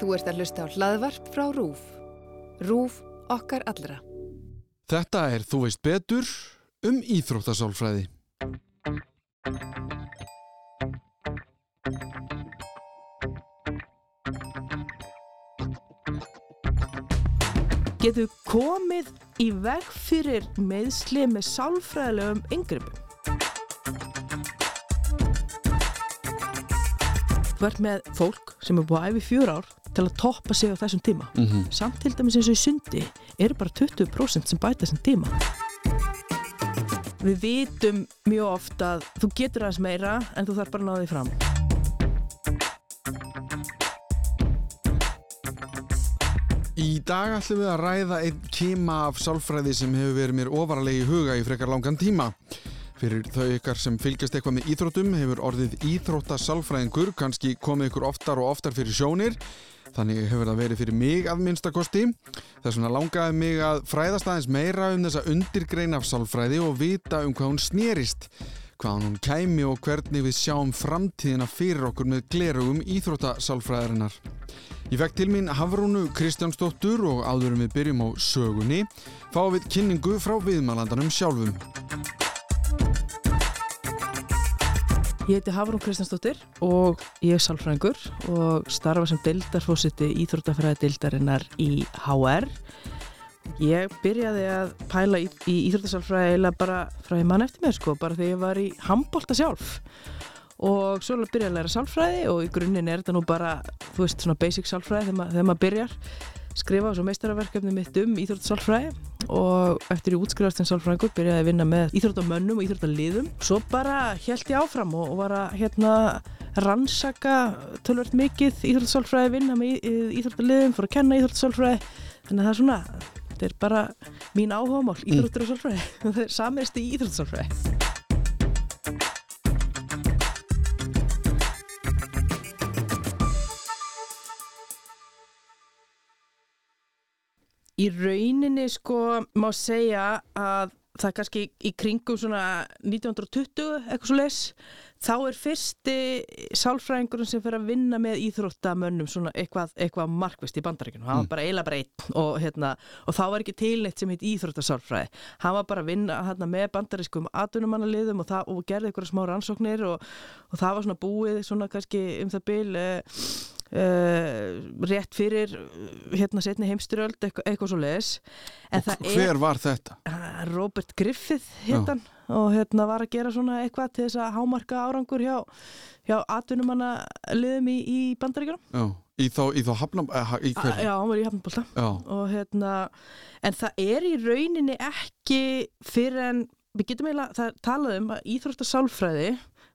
Þú ert að hlusta á hlaðvarp frá RÚF. RÚF okkar allra. Þetta er Þú veist betur um íþróttasálfræði. getur komið í veg fyrir meðsli með sálfræðilegum yngrippum. Þú ert með fólk sem er búið að æfi fjör ár til að toppa sig á þessum tíma. Mm -hmm. Samt til dæmis eins og í sundi eru bara 20% sem bæta þessum tíma. Við vitum mjög oft að þú getur aðeins meira en þú þarf bara að ná því fram. Í dag ætlum við að ræða einn tíma af sálfræði sem hefur verið mér ofaralegi huga í frekar langan tíma. Fyrir þau ykkar sem fylgjast eitthvað með íþróttum hefur orðið íþróttasálfræðingur kannski komið ykkur oftar og oftar fyrir sjónir. Þannig hefur það verið fyrir mig að minnstakosti. Þess vegna langaði mig að fræðast aðeins meira um þessa undirgrein af sálfræði og vita um hvað hún snýrist. Hvaðan hún kæmi og hvernig við sjáum framtíðina fyrir okkur með glerugum íþróttasálfræðarinnar. Ég fekk til mín Hafrúnu Kristjánsdóttur og áðurum við byrjum á sögunni fáum við kynningu frá viðmælandanum sjálfum. Ég heiti Hafrún Kristjánsdóttir og ég er sálfræðingur og starfa sem deildarfósiti Íþróttafræði deildarinnar í HR. Ég byrjaði að pæla í, í Íþróttasálfræði eða bara frá því mann eftir mér sko, bara þegar ég var í handbólta sjálf. Og svo byrjaði að læra sálfræði og í grunninn er þetta nú bara, þú veist, svona basic sálfræði þegar, mað, þegar maður byrjar. Skrifa svo meistarverkefni mitt um íþróttasálfræði og eftir ég útskrifast en sálfræðingur byrjaði að vinna með íþróttamönnum og íþróttaliðum svo bara held ég áfram og, var að hérna rannsaka tölvert mikið íþróttasálfræði vinna með íþróttaliðum, fór að kenna íþróttasálfræði. Þannig að það er svona, þetta er bara mín áhugamál, íþróttur og sálfræði. Það er samist í íþróttasálfræði Í rauninni sko má segja að það er kannski í kringum svona 1920 eitthvað svo les þá er fyrsti sálfræðingurinn sem fyrir að vinna með íþróttamönnum svona eitthvað, eitthvað markvist í bandaríkinu hann var bara eiginlega bara einn og, hérna, og þá var ekki tilneitt sem heit íþróttasálfræði. Hann var bara að vinna hérna, með bandarískum atvinnumannaliðum og, og gerði eitthvað smá rannsóknir og, og það var svona búið svona kannski um það byl eh, Uh, rétt fyrir hérna setni heimstyröld eitthvað, eitthvað svo les hver er, var þetta? Robert Griffith hittan og hérna var að gera svona eitthvað til þess að hámarka árangur hjá, hjá atvinnumanna liðum í, í bandaríkjunum. Í þá, þá uh, í já, hann var í hafnabólta og hérna en það er í rauninni ekki fyrir en við getum eiginlega, það talaðum um að íþróttasálfræði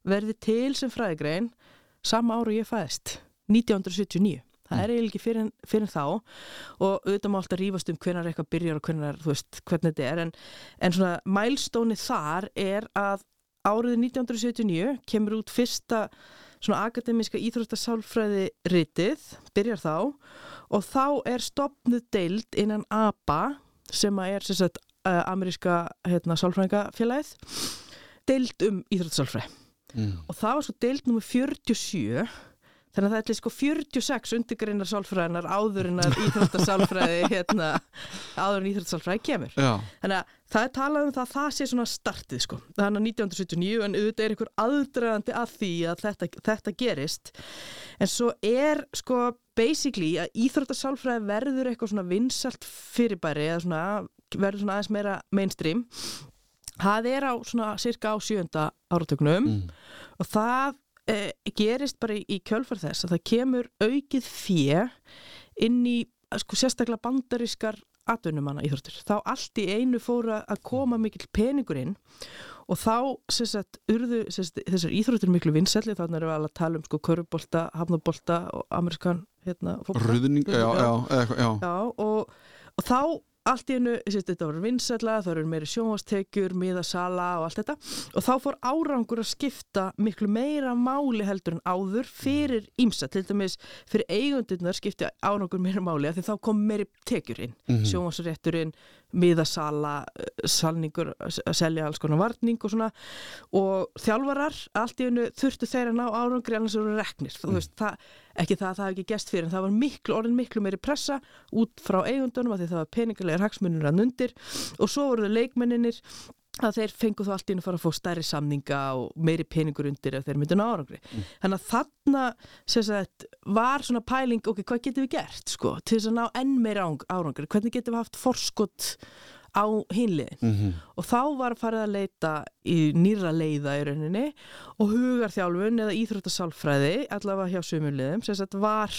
verði til sem fræðigrein sama áru ég fæðist 1979 það er eiginlega ekki fyrir, fyrir þá og auðvitað má alltaf rífast um hvernig eitthvað byrjar og hvernig, veist, hvernig þetta er. En, en svona mælstóni þar er að árið 1979 kemur út fyrsta svona akademiska íþróttasálfræði ritið, byrjar þá og þá er stopnuð deild innan ABA sem er sem sagt, ameríska hérna, sálfræðingafélagið deild um íþróttasálfræði. Mm. og það var svo deild nummið 47 Þannig að það er sko 46 undirgreinar sálfræðinar áður en að íþróttasálfræði hérna, áður en íþróttasálfræði kemur. Já. Þannig að það er talað um það að það sé svona startið sko. Þannig að 1979 en auðvitað er einhver aðdragandi að því að þetta, þetta gerist. En svo er sko basically að íþróttasálfræði verður eitthvað svona vinsalt fyrirbæri eða svona, verður svona aðeins meira mainstream. Það er á svona cirka á sjönda áratögnum mm. og það eh, gerist bara í, í kjölfar þess að það kemur aukið fjö inn í sko, sérstaklega bandarískar atvinnumanna íþróttur. Þá allt í einu fóra að koma mikil peningur inn og þá sagt, urðu sagt, þessar íþróttur miklu vinsælli. Þannig erum við að tala um sko körubólta, hafnabolta og amerikan hérna, Röðning, já, já, já, já og, og þá allt í hennu, þetta var vinsætla, það eru meiri sjónvastekjur, miðasala og allt þetta og þá fór árangur að skipta miklu meira máli heldur en áður fyrir ímsa, til dæmis fyrir eigundirnar skipti árangur meira máli að því þá kom meiri tekjur inn, mm -hmm. sjónvasrétturinn miðasala, salningur að selja alls konar varning og svona. Og þjálfarar allt í hennu þurftu þeirra ná árangri annars eru reknir, þú veist, það, ekki það að það hef ekki gæst fyrir en það var miklu, orðin miklu meiri pressa út frá eigundunum að því það var peningarlegar hagsmunir að nundir. Og svo voru það leikmenninir að þeir fengu þá allt í hennu fara að fá stærri samninga og meiri peningur undir ef þeir myndu ná árangri. Mm. Þannig að þarna sagt, var svona pæling, ok, hvað getum við gert sko, til þess að ná enn meiri árangri, hvernig getum við haft forskott á hinliðin mm -hmm. og þá var farið að leita í nýra leiða í rauninni og hugarþjálfun eða íþróttasálfræði allavega hjá sumuliðum sem þetta var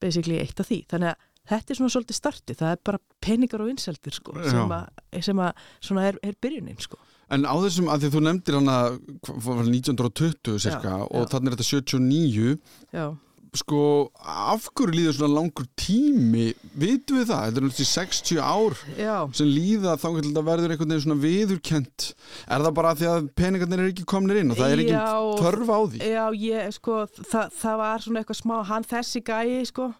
basically eitt af því þannig að þetta er svona svolítið starti, það er bara peningar og vinseldir sko sem að, sem að svona er, er byrjunin sko. En á þessum, að því þú nefndir hana 1920 cirka já, og þannig er þetta 79 Já. Sko, af hverju líður svona langur tími, vitum við það? Þetta er náttúrulega 60 ár Já. sem líða þá verður einhvern veginn svona viðurkent, er það bara því að peningarnir er ekki komnir inn og það er ekki törf á því? Já, ég, sko það, það var svona eitthvað smá, hann þessi gæi sko,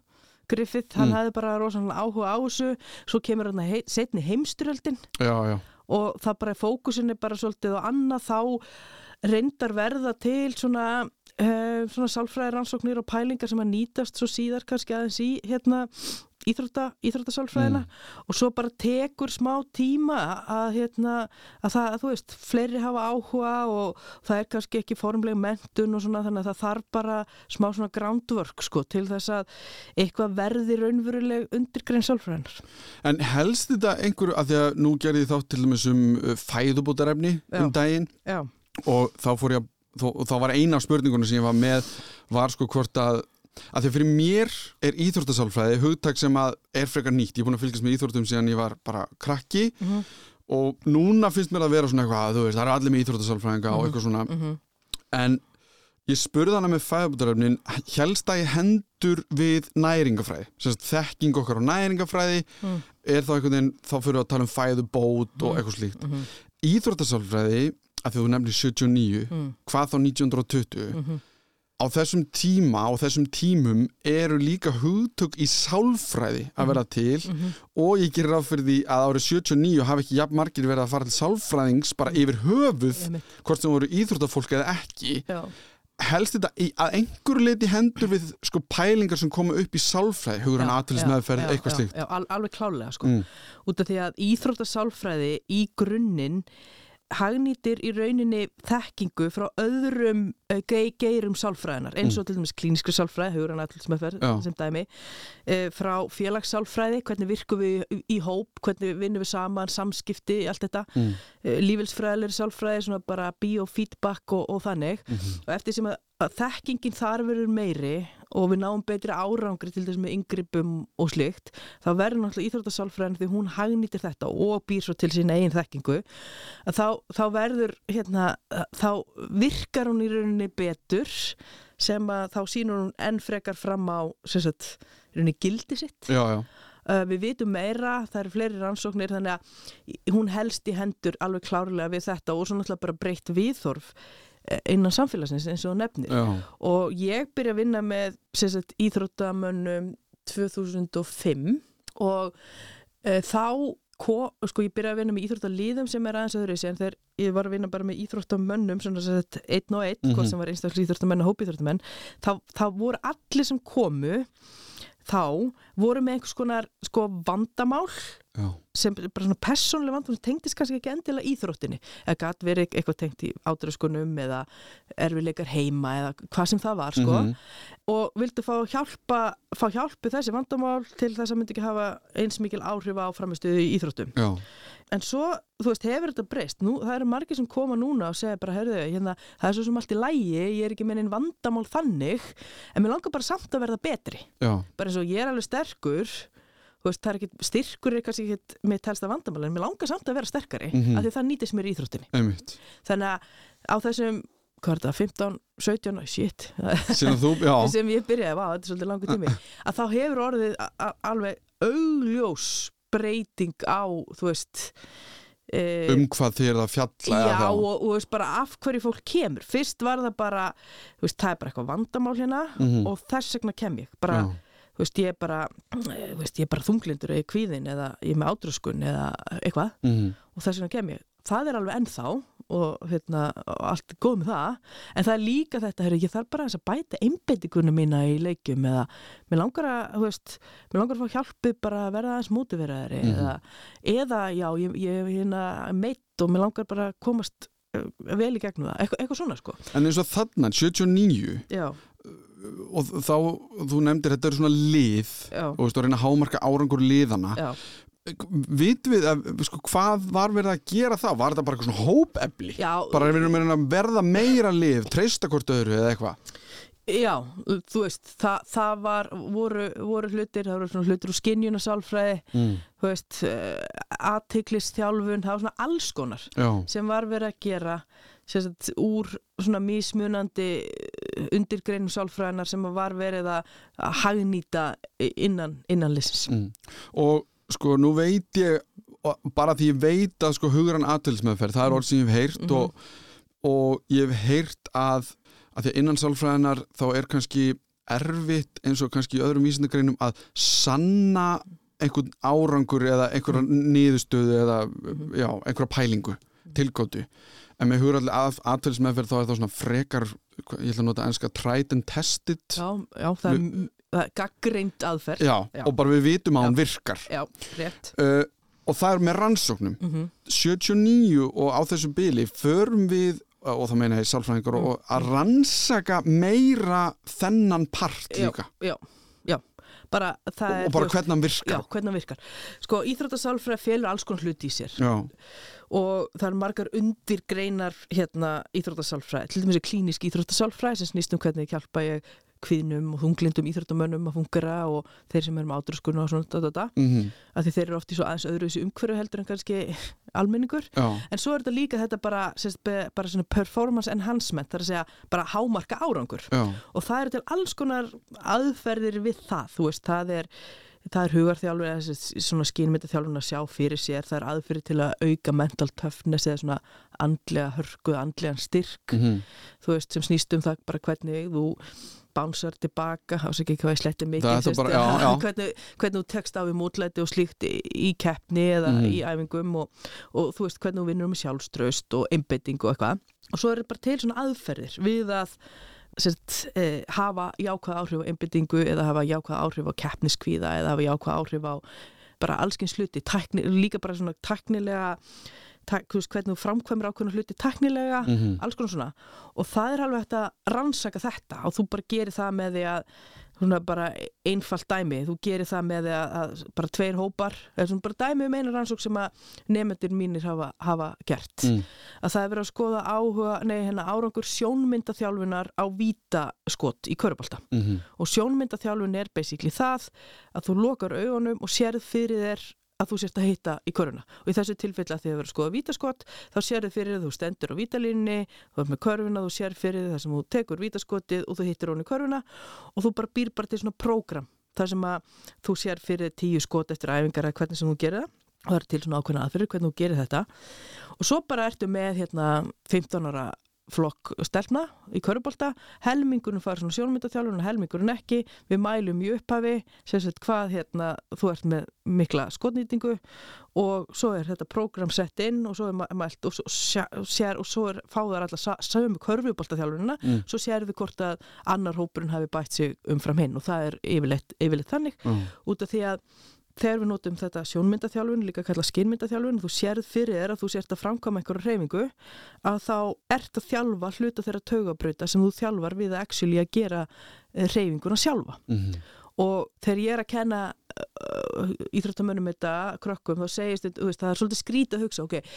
Griffith, hann mm. hefði bara rosalega áhuga á þessu. Svo kemur hann hei, setni heimstyröldin og það bara fókusin er bara svolítið og annað þá reyndar verða til svona uh, svona sálfræði rannsóknir og pælingar sem að nýtast svo síðar kannski aðeins í hérna íþrótta, íþróttasálfræðina mm. og svo bara tekur smá tíma að hérna, að það, að þú veist fleiri hafa áhuga og það er kannski ekki formleg mentun og svona þannig að það þarf bara smá svona groundwork sko til þess að eitthvað verði raunveruleg undirgrein sálfræðinar. En helst þetta einhverju að því að nú gerði þátt til dæmis um uh, fæðubótarefni um daginn Já. og þá fór ég að og þá var eina af spurningunum sem ég var með var sko hvort að að því fyrir mér er íþórtasálfræði hugtak sem að er frekar nýtt ég er búin að fylgjast með íþórtum síðan ég var bara krakki mm -hmm. og núna finnst mér að vera svona eitthvað, þú veist, það er allir með íþórtasálfræðinga mm -hmm. og mhm. eitthvað svona mm -hmm. en ég spurði hana með fæðabútaröfnin helst að ég hendur við næringafræði, þekking okkar á næringafræði mm. er þá einhvern veginn þá fyrir að tala um fæðubót og mhm. eitthvað slíkt mhm. Að þú nefnir 79 mm. hvað þá 1920 mm -hmm. á þessum tíma og þessum tímum eru líka hugtök í sálfræði að vera til mm -hmm. og ég gerir ráð fyrir því að árið 79 hafi ekki jafn margir verið að fara til sálfræðings bara yfir höfuð hvort sem voru íþróttafólk eða ekki Já. helst þetta í, að einhver leiti hendur við sko pælingar sem koma upp í sálfræði, hugur hann aðtilsnaðferð eitthvað slíkt. Já, alveg klálega sko, mm. út af því að íþróttasálfræði í grunninn hagnýtir í rauninni þekkingu frá öðrum uh, geirum sálfræðinar eins og mm. til dæmis klíniskri sálfræði, hugur hann alltaf sem að ferð sem dæmi, uh, frá félagssálfræði, hvernig virkum við í, hóp, hvernig vinnum við saman, samskipti, allt þetta, mm. uh, lífelsfræðilegri sálfræði, svona bara biofeedback og, og þannig mm -hmm. og eftir sem að, að þekkingin þar verður meiri og við náum betri árangri til þess með yngripum og slikt þá verður náttúrulega íþróttasálfræðin því hún hagnýtir þetta og býr svo til sín eigin þekkingu þá, þá verður hérna, þá virkar hún í rauninni betur sem að þá sínur hún enn frekar fram á sagt, rauninni gildi sitt já, já. Uh, við vitum meira, það eru fleiri rannsóknir þannig að hún helst í hendur alveg klárlega við þetta og svo náttúrulega bara breytt viðþorf innan samfélagsins eins og nefnir Já. og ég byrja að vinna með sagt, íþróttamönnum 2005 og e, þá sko ég byrja að vinna með íþróttalíðum sem er aðeins öðru en þegar ég var að vinna bara með íþróttamönnum svona sett einn og einn, mm -hmm. sem var einstaklega íþróttamenn og hópíþróttamenn, þá, þá voru allir sem komu þá voru með einhvers konar sko vandamál Já. sem bara svona personlega vandamál sem tengdist kannski ekki endilega íþróttinni eða gæti verið eitthvað tengt í ádraskunum eða erfileikar heima eða hvað sem það var sko mm -hmm. og vildu fá hjálpa fá hjálpu þessi vandamál til þess að myndi ekki hafa eins mikil áhrif á framistuðu í íþróttum Já. en svo, þú veist, hefur þetta breyst nú, það eru margir sem koma núna og segja bara, herðu, hérna, það er svo sem allt í lægi ég er ekki með einn vandamál þannig en mér langar bara samt að verða betri Já. bara eins og ég er alveg sterkur veist, er ekki, styrkur er kannski ekki með telsta vandamáli, en mér langar samt að vera sterkari mm -hmm. af því það nýtist mér í Íþróttinni. Einmitt. þannig að á þessum hvað er það, 15, 17, shit. Þú, sem ég byrjaði á, þetta er svolítið langu tími. Að þá hefur orðið alveg augljós breyting á, þú veist e, um hvað er það fjalla já og, og veist, bara af hverju fólk kemur. Fyrst var það bara, veist, það er bara eitthvað vandamál hérna mm -hmm. og þess vegna kem ég. Bara já veist, ég er bara, eh, veist, ég bara þunglindur eða kvíðin eða ég er með átröskun eða eitthvað mm. og þess vegna kem ég. Það er alveg ennþá og, hérna, allt er góð með það en það er líka þetta, heru, ég þarf bara að bæta einbeitingunum mína í leikjum eða mér langar að, þú veist mér langar að fá hjálpið bara að verða aðeins mútiverðari Mhm. eða, eða já, ég, ég hérna, meitt og mér langar bara að komast uh, vel í gegnum það, Eitthvað, eitthvað svona sko En eins og þarna, 79 Já, og þá, þú nefndir þetta eru svona lið já, og veist, að reyna að hámarka árangur liðana já Vitum við að, sko, hvað var verið að gera það? Var þetta bara eitthvað svona hópefli? Já, Bara við erum að verða meira lið, treysta hvort öðru eða eitthvað? Já, þú veist, það, það var, voru, voru hlutir, það voru svona hlutir úr skinjunasálfræði, Mm. þú veist, uh, aðtiklistjálfun, það var svona alls konar Já, sem var verið að gera sagt, úr svona mismunandi undirgreinum sálfræðinar sem var verið að hagnýta innan, innan listins. mm. og sko, nú veit ég bara því ég veit að sko hugran aðtilsmeðferð, það er orð sem ég hef heyrt Mhm. og, og ég hef heyrt að, að því að innan sálfræðinar þá er kannski erfitt eins og kannski í öðrum vísindagreinum að sanna einhvern árangur eða einhverja niðurstöðu eða já, einhverja pælingu, tilgótu en með hugran að, aðtilsmeðferð þá er það svona frekar, ég ætla að nota enska tried and tested Já, já, það er, er gaggreind aðferð. Já, Já. og bara við vitum að Já. hún virkar Já, rétt. uh, og það er með rannsóknum Mm 79 og á þessu bili förum við, uh, og það meina ég sálfræðingar Mm. og að rannsaka meira þennan part Já, líka já, já, bara það og, bara hvernig hann Já, virkar hvernig hann virkar. Sko, íþróttasálfræði félur alls konar hluti í sér Já, og það er margar undirgreinar hérna íþróttasálfræði, til dæmis er klínisk íþróttasálfræði sem snýst um hvernig hjálpa ég kviðnum og þunglindum íþróttamönnum að fungera og þeir sem eru með átröskuna og svona da, da, da, mm af því þeir eru oft í svo aðeins öðru þessu umhverju heldur en kannski almenningur. Já, en svo er þetta líka þetta bara, sérst, bara svona performance enhancement, það er að segja bara hámarka árangur. Já, og það er til alls konar aðferðir við það, þú veist, það er það er hugarþjálfur svona skínmyndaþjálfun að sjá fyrir sér, það er aðferðir til að auka mental toughness eða svona andlega hörku, andlegan styrk mm þú veist, sem snýst um það bara hvernig þú bánsar tilbaka, þá sé ekki hvað ég sletti mikið sérst, bara- já, já. hvernig, hvernig þú tekst á við mótlæti og slíkt í, í keppni eða Mhm. í æfingum og, og þú veist hvernig þú vinnur með sjálfströst og einbeiting og eitthvað og svo er þetta bara til svona aðferðir við að sérst, eh, hafa jákvæð áhrif á einbeitingu eða hafa jákvæð áhrif á keppniskvíða eða hafa jákvæð áhrif á bara allskins hluti, tækni, líka bara svona veist, hvernig þú framkvæmur ákveðna hluti tæknilega Mhm. alls konar svona og það er alveg hægt að rannsaka þetta og þú bara gerir það með því að svona bara einfalt dæmi þú gerir það með því að, að bara tveir hópar eða svona bara dæmi um eina rannsók sem að nefnendur mínir hafa, hafa gert Mm. að það er verið að skoða áhuga, nei, hérna, árangur sjónmyndaþjálfunar á vítaskot í körubálta Mhm. og sjónmyndaþjálfun er basically það að þú lokar augunum og sérð fyrir þér að þú sérst að hitta í köruna og í þessu tilfelli að því að vera að skoða vítaskot þá sérðu fyrir þér, þú stendur á vítalínni þú ert með körfuna, þú sér fyrir þér þar sem þú tekur vítaskotið og þú hittir hún í körfuna og þú bara býr bara til svona prógram þar sem að þú sér fyrir tíu skot eftir æfingar eða hvernig sem þú gerir það. Og það er til svona ákveðna aðferður hvernig þú gerir þetta. Og svo bara ertu með hérna 15 ára flokk stelpna í körubólta helmingurinn fara svona sjónmyndaþjálfun og helmingurinn ekki, við mælum í upphafi sagt hvað hérna þú ert með mikla skotnýtingu og svo er þetta prógram sett inn og svo er mæ- mælt og svo, sér, sér, og svo er fáðar alltaf sa- sömu körfubóltaþjálfunina Mm. svo sérðu hvort að annar hópurinn hafi bætt sig umfram hinn og það er yfirleitt, yfirleitt þannig Já. út af því að þegar við notum þetta sjónmyndaþjálfun, líka kalla skinnmyndaþjálfun, þú sérð fyrir þér að þú sért að framkvæma einhverju reyfingu, að þá ert að þjálfa hluta þeirra taugabrauta sem þú þjálfar við að actually að gera reyfinguna sjálfa. Mhm. Og þegar ég er að kenna uh, íþróttamönnum þetta, krökkum, þá segist veist, það er svolítið skrítið að hugsa, ok,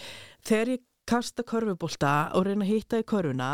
þegar ég kasta körfubólta og reyna að hitta í körfuna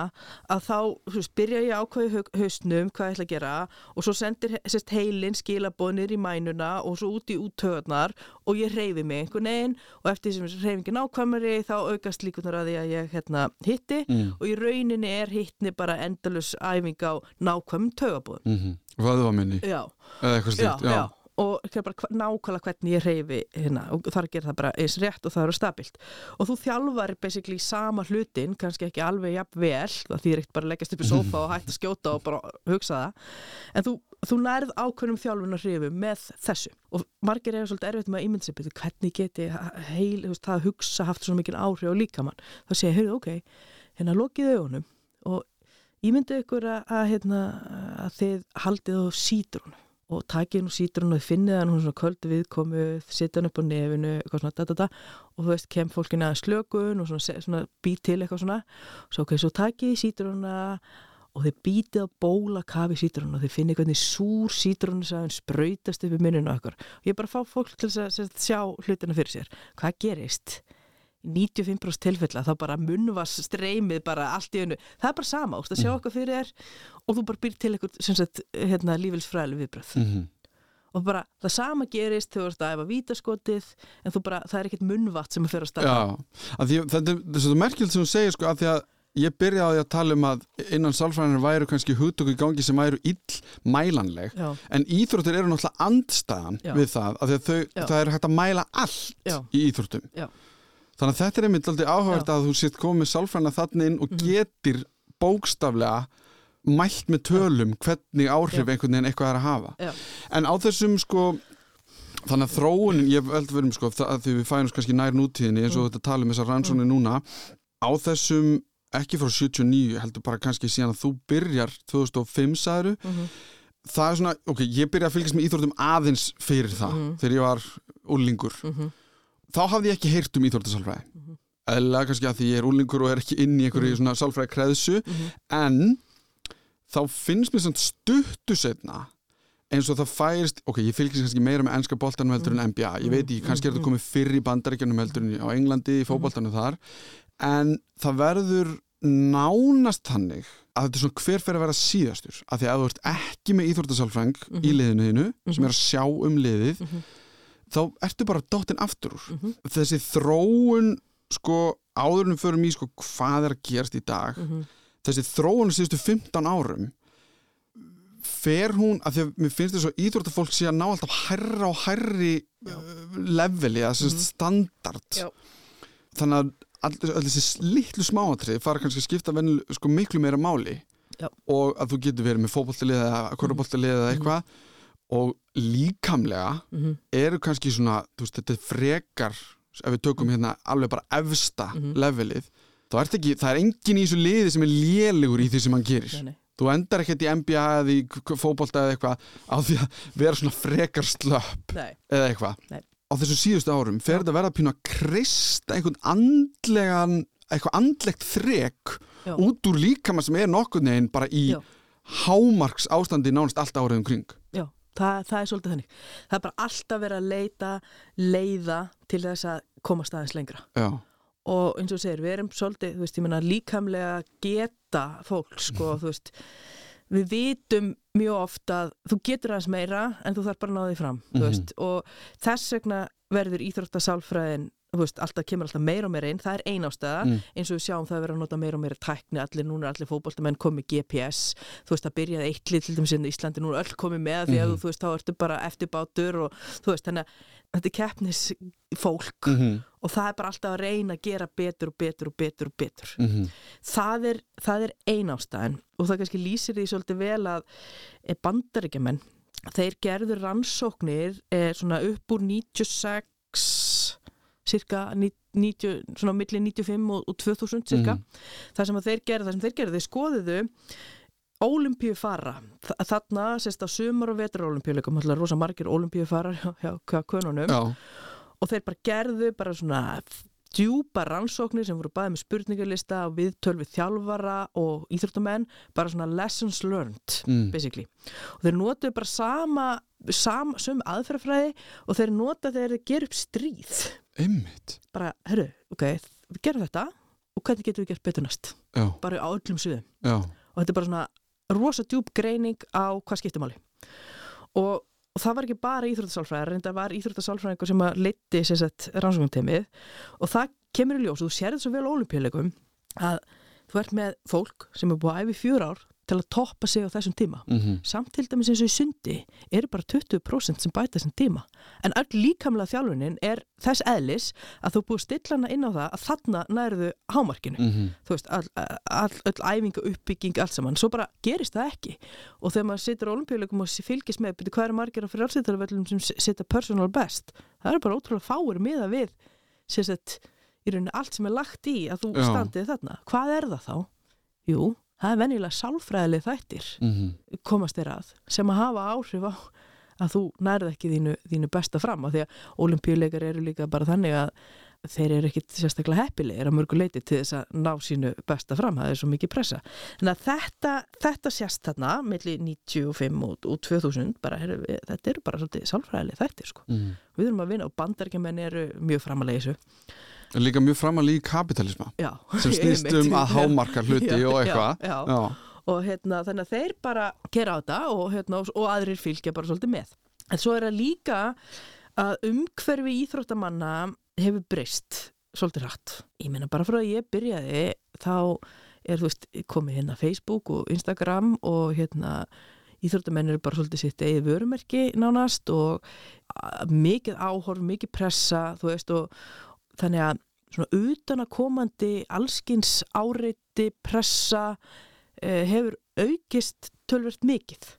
að þá þú veist, byrja ég ákvæði hausnum hvað ég ætla að gera og svo sendir sérst, heilin skilabónir í mænuna og svo út í úttöðnar og ég reyfi mig einhvern veginn og eftir því sem reyfingin ákvæmari þá aukast líkunar að því að ég hérna, hitti Mm. og í rauninni er hittni bara endalus æfing á nákvæmum tögabóðum. Mhm. Vöðvaminni Já, eða eitthvað já, slíkt já. Og bara nákvæmlega hvernig ég reyfi hérna og þar gerir það bara eins rétt og það eru stabilt. Og þú þjálfar basically sama hlutin, kannski ekki alveg jafn vel, því er eitt bara að leggjast upp í sofa og hægt að skjóta og bara hugsa það. En þú, þú nærð ákveðnum þjálfun að hrifu með þessu. Og margir er svolítið erfitt með að ímynda sig hvernig geti heil, veist, það að hugsa haft svo mikil áhrif á líkamann? Þá segja, heyrðu, ok, hérna lokið augunum og ímyndu ykkur að, að, hérna, að þið haldið á sítrunum og takið nú sítrun og finnið hann hún svona köldu viðkomuð, setja hann upp á nefinu eitthvað svona da da da. Og þú veist kem fólkin að slökun og svona, svona být til eitthvað svona. Og svo ok, svo takið sítrunna og þeir býtið á bóla kafi sítrunna og þeir finnið hvernig súr sítrunna sem sprautast upp í minninu og ég bara fá fólk til að sjá hlutina fyrir sér. Hvað gerist? 95% tilfella þá bara munvas streymið bara allt í önnu það er bara sama, þú veist að sjá okkar mm. fyrir þér og þú bara býr til eitthvað hérna, lífelsfræðileg viðbröð mm -hmm. og bara það sama gerist þegar þú ert að efa vítaskotið en þú bara, það er ekkert munvatt sem að fyrir að Já, því, þetta er svo merkilt sem þú segir sko að því að ég byrjaði að tala um að innan sálfræðinir væru kannski hugtöku í gangi sem væru ill mælanleg Já. en íþróttir eru náttúrulega andstæðan Já. við það að, að þau, það er hægt að mæla allt Já. í íþróttum Þannig að þetta er einmitt aldrei áhugavert að þú sitt komið sálfræna þannig inn og mhm. getur bókstaflega mælt með tölum hvernig áhrif einhvern veginn eitthvað er að hafa. Já. En á þessum sko, þannig að þróunin, ég veldi verið sko, það, því við fænum kannski nær nútíðinni eins og mm. þetta tala um þessar rannsóni mm. núna, á þessum, ekki frá 79, heldur bara kannski síðan að þú byrjar 2005 sagður, mm -hmm. það er svona, ok, ég byrja að fylgjast með íþórtum aðeins fyrir það, -hmm. þegar ég var úrlingur. -hmm þá hafði ég ekki heyrt um íþórtasálfræði mm -hmm. eða kannski að því ég er úlingur og er ekki inn í einhverju -hmm. svona sálfræði kreðsu mm -hmm. en þá finnst mér svona stuttu setna eins og það færist, ok, ég fylgis kannski meira með ennska bóltanum heldur en NBA ég veit ekki, kannski er þetta komið fyrr í bandaríkjunum heldur en á Englandi í fókbóltanum þar en það verður nánast hannig að þetta er svona hver fyrir að vera síðastur af því að þú ert ekki með íþórtasálfræng í liðinu þínu sem er að sjá um liðið þá ertu bara dóttinn aftur úr mm -hmm. þessi þróun sko áðurinnum förum í sko hvað er að gerast í dag mm -hmm. þessi þróun síðustu 15 árum fer hún að því að mér finnst þess að íþróttafólk sé að ná alltaf hærra og hærri Já. Uh, leveli, að mm -hmm. standard Já. þannig að allir þessi litlu smáatrið fara kannski að skipta venil, sko, miklu meira máli Já. og að þú getur verið með fókbóltalið eða korfbóltalið eða eitthvað og líkamlega mm -hmm. eru kannski svona, þú veist, þetta er frekar ef við tökum hérna alveg bara efsta mm -hmm. levelið, þá er þetta ekki það er engin í þessu liði sem er lélegur í því sem hann gerir. Nei, nei. Þú endar ekkert í NBA eða í fókbólta eða eitthvað á því að vera svona frekar slöpp eða eitthvað. Nei. Á þessu síðustu árum fer þetta að vera að kristja einhvern andlegan eitthvað andlegt þrek Já. út úr líkama sem er nokkur neginn bara í Já. hámarks ástandi nánast allt áraðum kring. Já það, það er svolítið þannig það er bara alltaf verið að leita leiða til þess að koma staðins lengra Já. og eins og segir, við erum svolítið, þú veist, ég menna líkamlega geta fólk, sko, þú veist við vitum mjög ofta að þú getur aðeins meira en þú þarf bara að ná því fram, mm -hmm. þú mhm. veist og þess vegna verður íþróttasálfræðin Veist, alltaf kemur alltaf meira og meira inn, það er einástöða mm. eins og við sjáum það að vera að nota meira og meira tækni, allir núna er allir fókbaltamenn komið GPS, þú veist það byrjaði eitt lið til dæmis inn í Íslandi, nú er öll komið með því að mm -hmm. þú veist þá ertu bara eftirbátur og þú veist þannig að þetta er keppnisfólk mm -hmm. og það er bara alltaf að reyna að gera betur og betur og betur og betur -hmm. það er, er einástöðan og það kannski lýsir því svolítið vel að eh, bandaríkjaman þeir gerður rannsóknir eh, svona upp úr 96 cirka 90, svona millir 95 og, og 2000 cirka mm. það sem þeir gerði, það sem þeir gerði, þeir skoðiðu Ólimpíu fara þarna, sérst á sumar og vetur ólimpíuleikum, alltaf rosa margir ólimpíu fara hjá, Já. og þeir bara gerðu bara svona djúpa rannsóknir sem voru bæðið með spurningarlista og viðtölvið þjálfara og íþróttamenn, bara svona lessons learned, mm. basically og þeir notuðu bara sama, sama sömu aðferðafræði og þeir notaðu þegar þeir ger upp stríð Einmitt. bara, herru, ok, við gerum þetta og hvernig getum við gert betur næst Já. bara á öllum suðum Já. og þetta er bara svona rosa djúb greining á hvað skiptumáli og, og það var ekki bara íþróttasálfræðar en það var íþróttasálfræðingur sem að liti rannsóknumteimið og það kemur í ljós og þú sér þetta svo vel ólimpíuleikum að þú ert með fólk sem er búið að æfi fjúr ár til að toppa sig á þessum tíma. Mm -hmm. samt til dæmis eins og í sundi eru bara 20% sem bæta þessum tíma. En öll líkamlega þjálfunin er þess eðlis að þú búið stillana inn á það að þarna nærðu hámarkinu. Mm -hmm. þú veist, all, all, öll æfinga uppbygging allt saman, svo bara gerist það ekki. Og þegar maður situr á olimpíuleikum og fylgist með, betur hvað er margir af frjálsýttarvellum sem setja personal best? Það er bara ótrúlega fáir miða við sem sett, í rauninni allt sem er lagt í að þú standið þarna. Hvað er það þá? Jú, það er venjulega sálfræðileg þættir Mm -hmm. komast þér að sem að hafa áhrif á að þú nærð ekki þínu, þínu besta fram af því að olimpíuleikar eru líka bara þannig að þeir eru ekkit sérstaklega heppilegir að mörgu leiti til þess að ná sínu besta fram, það er svo mikið pressa en að þetta, þetta sést þarna milli 95 og, og 2000 bara, er, þetta eru bara svolítið sálfræðileg þættir sko. Mm. við erum að vinna og bandarækjumenn eru mjög framalega í þessu Líka mjög framalí í kapitalisma já, sem snýst um að hámarka hluti Já, og eitthvað. og hérna, þannig að þeir bara gera á þetta og, hérna, og, og aðrir fylgja bara svolítið með. En svo er það líka að umhverfi íþróttamanna hefur breyst svolítið rætt ég meina bara frá að ég byrjaði þá er þú veist komið hérna Facebook og Instagram og hérna íþróttamenn eru bara svolítið sitt eigið vörumerki nánast og mikið áhorf, mikið pressa þú veist og þannig að svona utanakomandi allskins áreiti pressa eh, hefur aukist tölvert mikið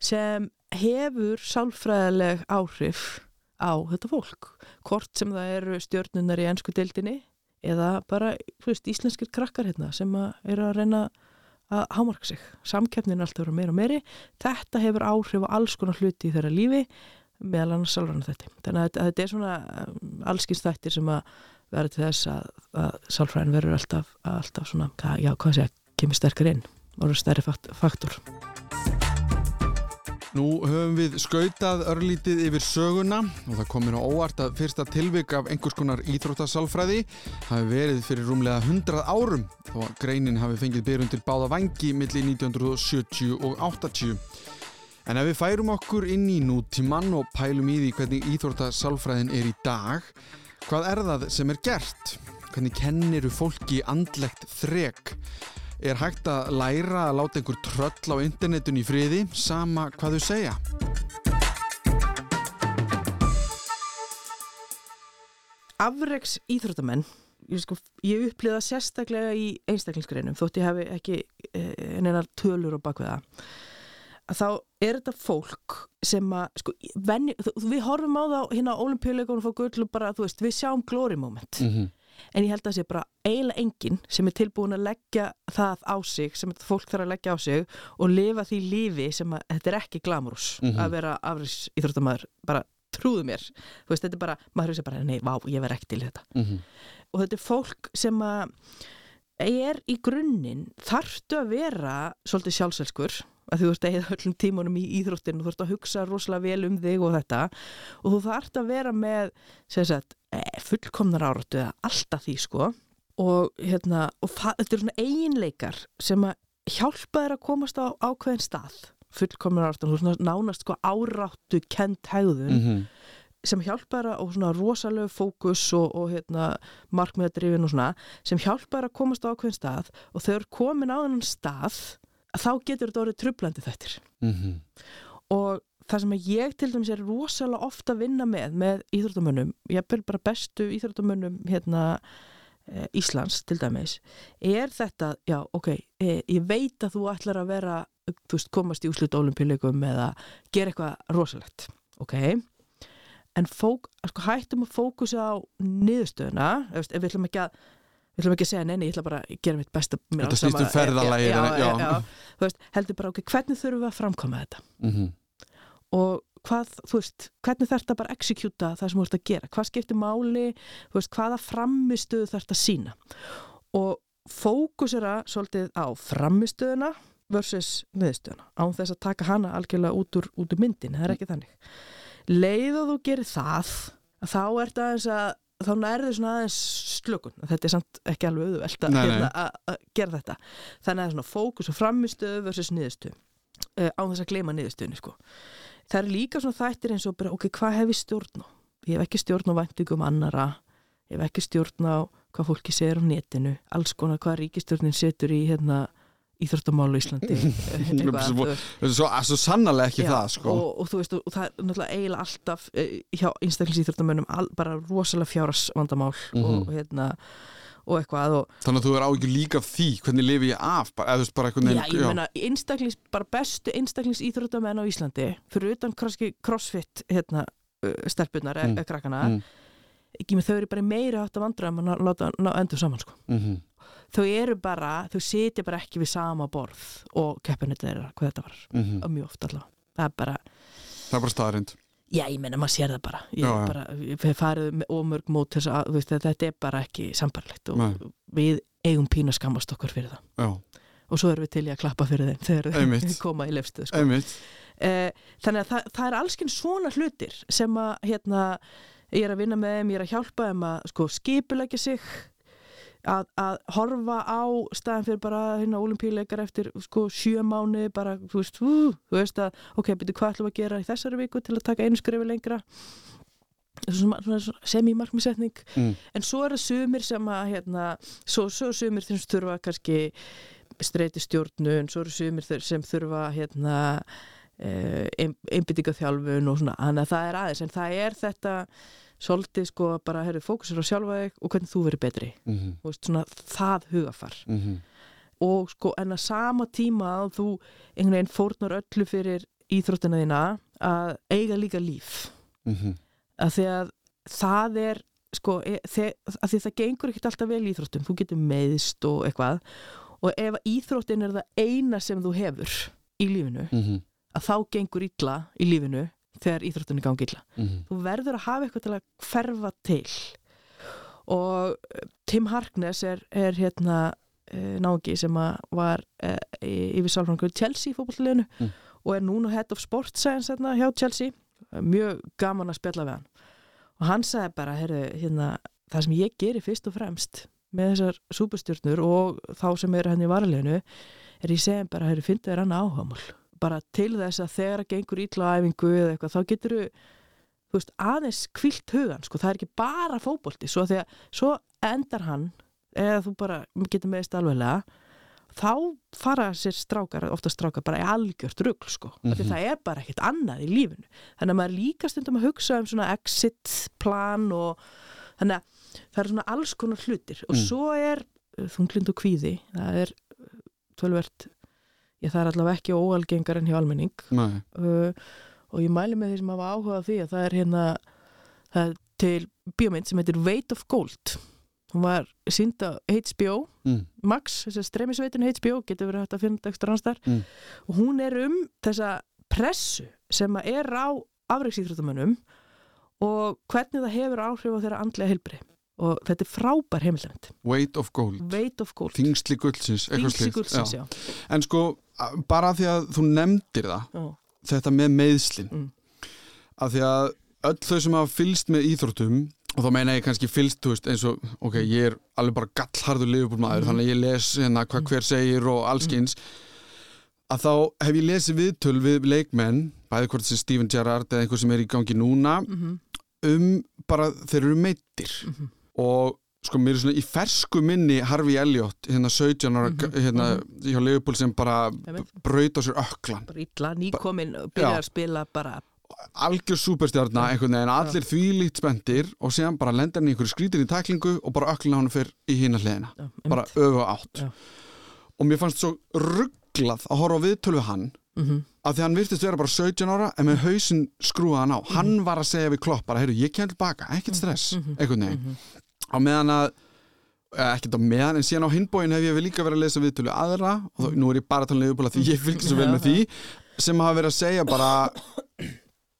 sem hefur sálfræðileg áhrif á þetta fólk. Hvort sem það eru stjórnunar í ennsku deildinni eða bara veist, íslenskir krakkar hérna sem að eru að reyna að hámarka sig. Samkeppnin alltaf verið meira og meiri. Þetta hefur áhrif á alls konar hluti í þeirra lífi meðal annars sálfræðan þetta þannig að þetta- þetta er svona um, allskins þættir sem að verður til þess að, að sálfræðin verður alltaf, alltaf svona, já hvað sé að kemur sterkar inn og eru stærri fakt- faktor Nú höfum við skautað örlítið yfir söguna og það komin á óvart að fyrsta tilvik af einhvers konar íþróttasálfræði hafi verið fyrir rúmlega 100 árum þó að greinin hafi fengið byrjundir báða vangi milli 1970 og 80. En ef við færum okkur inn í nútíman og pælum í því hvernig íþróttasálfræðin er í dag, hvað er það sem er gert? Hvernig kenniru fólki andlegt þrek? Er hægt að læra að láta einhver tröll á internetun í friði, sama hvað þau segja? afreks íþróttamenn ég, sko, ég upplýða sérstaklega í einstaklingsgreinum þótt ég hafi ekki eh, einar tölur á bakveða að þá er þetta fólk sem að sko, venni, við horfum á það hérna á olimpíuleikunum fá gull og bara, þú veist, við sjáum glory moment. Mm -hmm. en ég held að það sé bara eiginlega enginn sem er tilbúin að leggja það á sig sem fólk þarf að leggja á sig og lifa því lífi sem að þetta er ekki glamurus Mhm. að vera afriðs íþróttamæður bara trúðu mér, þú veist, þetta er bara maður hefur sér bara, nei, vá, ég verð ekki til þetta. Og þetta er fólk sem að er í grunninn þarftu að vera svolítið sjálfselskur að þú ert að eða öllum tímunum í íþróttinu þú ert að hugsa rosalega vel um þig og þetta. Og þú þarft að vera með sagt, eh, fullkomnar áratu alltaf því sko. Og, hérna, og þetta eru svona eiginleikar sem að hjálpa þér að komast á ákveðin stað. Fullkomnar áratu, þú nánast sko áráttu kent hegðun Mhm. sem hjálpar að, og svona rosalegu fókus og, og hérna, markmiðadrifin og svona, sem hjálpar að komast á ákveðin stað. Og þau eru komin á þennan stað, að þá getur þetta orðið trublandi þettir. Mhm. Og það sem ég til dæmis er rosalega ofta að vinna með, með íþróttamönnum, ég er bara bestu íþróttamönnum hérna eh, Íslands til dæmis, er þetta, já, ok, eh, ég veit að þú ætlar að vera, þú veist, komast í úslut olimpíuleikum eða gera eitthvað rosalegt, ok, en fók, sko, hættum að fókusa á niðurstöðuna, ef við ætlum ekki að við ætlum ekki að segja neini, ég ætla bara að gera mitt besta Þetta snýst um veist, heldur bara, ok, hvernig þurfum við að framkoma þetta? Mhm. og hvað, þú veist, hvernig þarf þetta bara að exekjúta það sem þú ert að gera, hvað skiptir máli? Þú veist, hvaða framistuðu þarf þetta að sína og fókusera svolítið á framistöðuna versus niðurstöðuna án þess að taka hana algjörlega út úr, út úr myndin, það er ekki þannig. Leið og þú gerir það að þá ert aðeins að þá nærður svona aðeins slökun. Þetta er samt ekki alveg auðvelt að, hérna, gera þetta. Þannig að svona fókus og framistöðu versus niðurstöðu uh, án þess að gleyma niðurstöðunni sko. það er líka svona þættir eins og bara, ok, hvað hef ég stjórn á? Ég hef ekki stjórn á væntingum annara ég hef ekki stjórn á hvað fólki segir á netinu. Alls konar hvað ríkistjórnin setur í hérna, íþróttamál í Íslandi eitthvað, Svo-. Svo, sannarlega ekki Já, það sko og, og þú veist, og, það er náttúrulega eiginlega alltaf eh, hjá einstaklingsýþróttamönnum bara rosalega fjárasvandamál Mhm. og hérna og eitthvað og Þannig að þú er áhyggjur líka af því hvernig lifi ég af bara, eða bara já, ég meina, einstaklings, bara bestu einstaklingsýþróttamenn á Íslandi fyrir utan crossfit, hérna, uh, stelpunar Mm. mm. krakkana Mm. ekki með þau eru bara meiri átt að vandra að láta ná endur saman sko. Mhm. Þau eru bara, þau sitja bara ekki við sama borð og keppinni þeirra hvað þetta var, Mhm. mjög oft allavega það er bara, Það er bara staðarind já ég meina maður sér það bara ég, Já, bara, farið með ómörg mót þess að veist, þetta er bara ekki sambarlegt Nei. og við eigum pínu að skammast okkur fyrir það Já, og svo erum við til í að klappa fyrir þeim þegar Einmitt. þeir koma í lefstuð sko. eh, þannig að það, það er alls kyn svona hlutir sem að hérna, ég er að vinna með þeim, ég er að hjálpa þeim að sko, skipulegja sig að, að horfa á staðan fyrir bara hérna olimpíuleikar eftir sko sjö mánu bara, þú veist, ú, þú veist að ok, byrju hvað ætlum að gera í þessari viku til að taka einu skrifi lengra? Svona, svona semi-markmisetning mm. en svo eru sumir sem að hérna, svo, svo sumir sem þurfa kannski streyti stjórnun svo eru sumir sem þurfa hérna uh, einbyttinga þjálfun og svona, þannig að það er aðeins en það er þetta svolítið sko bara, herru, fókusur á sjálfa þig og hvernig þú verður betri, Mhm. þú veist, svona það hugafar Mhm. og sko en að sama tíma að þú einhvern veginn fórnar öllu fyrir íþróttina þína að eiga líka líf Mhm. að því að það er sko, e, þe að því það gengur ekkert alltaf vel íþróttum, þú getur meðist og eitthvað og ef íþróttin er það eina sem þú hefur í lífinu, Mhm. að þá gengur illa í lífinu þegar íþróttinni gangi illa. Mhm. þú verður að hafa eitthvað til að hverfa til. Og eh, Tim Harkness er, er hérna uh, nági sem var uh, yfir sálfrangur Chelsea fótballleginu Mm. og er núna head of sports science hérna, hjá Chelsea. Mjög gaman að spjalla við hann. Og hann sagði bara, heyrðu, hérna það sem ég gerir fyrst og fremst með þessar súpustjörnur og þá sem er hann í varleginu er ég segja bara, heyrðu, finnst þér hann áhagamál bara til þess að þegar að gengur ítla á æfingu eða eitthvað, þá getur þú aðeins kvilt hugan sko, það er ekki bara fótbolti svo, svo endar hann eða þú bara getur meðist alveglega þá fara sér strákar ofta strákar bara í algjört rugl sko, mm. -hmm. það er bara ekkert annað í lífinu þannig að maður líka stundum að hugsa um svona exit plan og þannig að það er svona alls konar hlutir og Mm. svo er uh, þunglind og kvíði það er tölvert ég það er allavega ekki óalgengar en hjá almenning. Uh, og ég mæli með því sem hafa áhuga á því að það er hérna það er til bíómynd sem heitir Weight of Gold. Hún var sínd á HBO Mm. Max, þessi streymisveitin HBO getur verið hægt að finna ekstra annar Mm. og hún er um þessa pressu sem að er á afreiksýþróttamönnum og hvernig það hefur áhrif á þeirra andlega heilbrið og þetta er frábær heimildamind Weight of gold. Weight of Gold. Þingsli gullsins En sko, bara því að þú nefndir það já. þetta með meðslin Mm. að því að öll þau sem hafa fylst með íþróttum og þá meina ég kannski fylst þú veist, eins og, ok, ég er alveg bara gallharður liðbúrmaður, Mhm. þannig að ég les hérna hvað hver segir og allskins að þá hef ég lesið viðtöl við leikmenn, bæði hvort sem Steven Gerrard eða einhver sem er í gangi núna Mm um bara þeir eru meittir Mhm. og sko mér er svona í fersku minni Harvey Elliot, hérna 17 ára Mhm, hérna hjá Leopold sem bara braut á sér öklan bara illa, nýkomin byrjar að spila bara algjör súperstjarna einhvern veginn, allir þvílíkt spendir og síðan bara lendar hann í einhverju skrítin í taklingu og bara öklina hann fyrir í hina hliðina. Já, bara öfu átt. Já. og mér fannst svo rugglað að horfa viðtölu við hann mm -hmm. að því hann virtist vera bara 17 ára en með hausinn skrúaðan á, hann var að segja við klopp bara, heyrðu, ég kem tilbaka, ekkert stress Mhm. einhvern veginn, á meðan að eh, ekkert á meðan, en síðan á hinbóin hef ég líka verið að lesa viðtölu aðra og þó, nú er ég bara að tala um því ég fylgst svo vel með því sem hafa verið að segja bara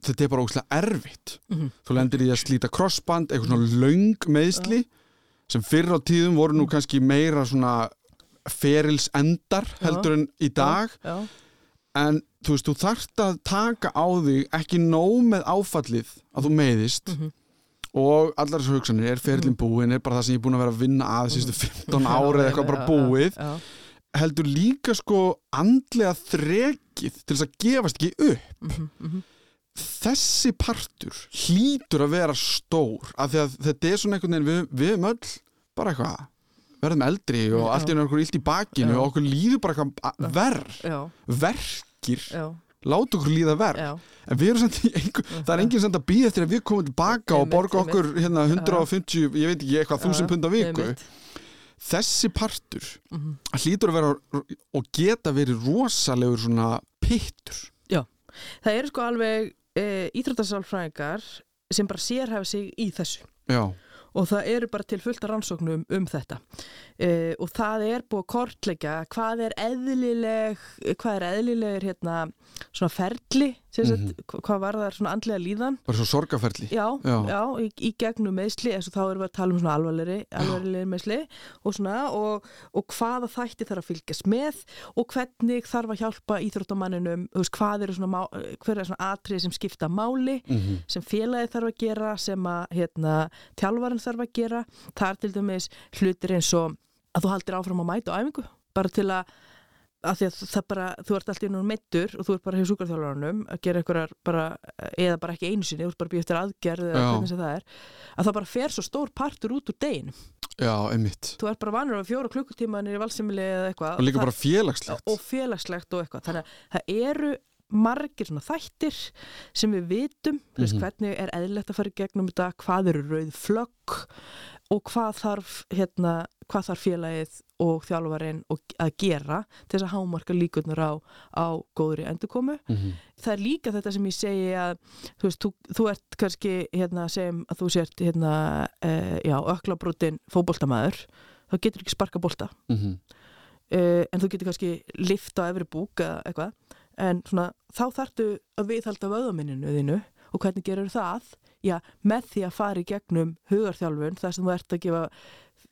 þetta er bara ógslag erfitt. Mhm. þú lendir í að slíta crossband eitthvað svona löng meðsli sem fyrr á tíðum voru nú kannski meira svona ferils endar heldur en í dag. En þú veist, þú þarft að taka á þig ekki nóg með áfallið að þú meiðist Mhm. Og allar þessu hugsanir, er ferlinn búin er bara það sem ég er búin að vera að vinna að sístu 15 ári eða eitthvað bara búið. heldur líka sko andlega þrekið til þess að gefast ekki upp. Mhm, mhm. þessi partur hlýtur að vera stór af því að þetta er svona einhvern veginn við, við höfum öll bara eitthvað verðum eldri og allt er okkur illt í bakinu og okkur líður bara eitthvað verð verkir, já, láta okkur líða verð já, en við erum í einhver, það er enginn samt að býða eftir að við komum tilbaka og borga okkur hérna 150, ég veit ekki eitthvað, þúsund pund á viku. þessi partur Mhm. hlýtur að vera og geta verið rosalegur svona pittur. Það eru sko alveg e, íþróttasálfræðingar sem bara sérhæfa sig í þessu. Já, og það eru bara til fullta rannsóknum um þetta. E, og það er búið að kortleggja hvað er eðlileg hvað er eðlilegur hérna svona ferli mm Mhm. -hmm. hvað var það svona andlega líðan bara svo sorgaferli já, Já. já. í, í gegnum meðsli þá erum við að tala um svona alvarlegri alvarlegri meðsli og svona og, og hvaða þætti þarf að fylgjast með og hvernig þarf að hjálpa íþróttamanninum, hvað eru svona hver er svona atrið sem skipta máli mm sem félagi þarf að gera sem að hérna, þjálfarinn þarf að gera það er til dæmis hlutir eins og að þú haldir áfram að mæta á æfingu bara til að að því að það bara, þú ert alltaf innum meittur og þú ert bara hjá súkarþjálfarunum að gera einhverjar bara, eða bara ekki einu sinni þú ert bara býja eftir aðgerð eða hvernig sem það er að það bara fer svo stór partur út úr deginum. Já, einmitt. Þú ert bara vanur á fjóra klukkutíma nýri valsimili eða eitthvað. Og líka bara félagslegt. Og félagslegt og eitthvað. Þannig að það eru margir svona þættir sem við vitum mm Mhm. hvernig er eðlilegt að fara í gegnum þetta hvað eru rauð flögg og hvað þarf hérna, hvað þarf félagið og þjálfarinn að gera til þess að hámarka líkunar á, á góðri endurkomu mm það er líka þetta sem ég segi að þú veist, þú, þú ert kannski hérna, segjum að þú sért hérna, e, já, öklabrótin fótboltamaður þá getur ekki sparka bolta -hmm. uh, en þú getur kannski lifta á efri búk eða eitthvað en svona, þá þarftu að viðhalda vöðaminninu þínu og hvernig gerur það? Já, með því að fara í gegnum hugarþjálfun þar sem þú ert að gefa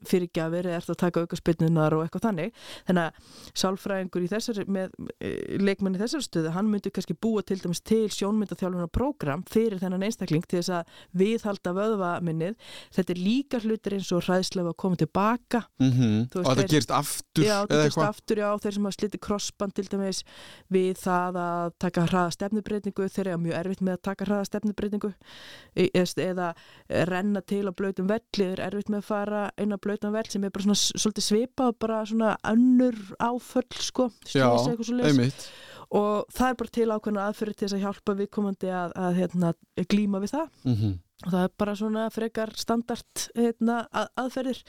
fyrirgjafir eða ert að taka auka spynnunar og eitthvað þannig. Þannig að sálfræðingur í þessari með e, leikmenn í þessari stöðu hann myndi kannski búa til dæmis til sjónmyndaþjálfunar prógram fyrir þennan einstakling til þess að viðhalda vöðvaminnið. Þetta er líka hlutir eins og hræðslega að koma tilbaka. -hmm. Þú veist, og það gerist aftur Já, það eitthvað? aftur, já, þeir sem hafa slitið krossband til dæmis við það að taka hraða stefnubreitingu, þeir eru mjög erfitt með að taka hraða stefnubreitingu eða renna til á blöytum velli, blöytan vell sem er bara svona svolítið svipað, bara svona önnur áföll, sko, slýsa eitthvað svo einmitt. Og það er bara til ákveðna aðferði til þess að hjálpa viðkomandi að, að hérna, glíma við það. Mm og það er bara svona frekar standard hérna, að, aðferðir.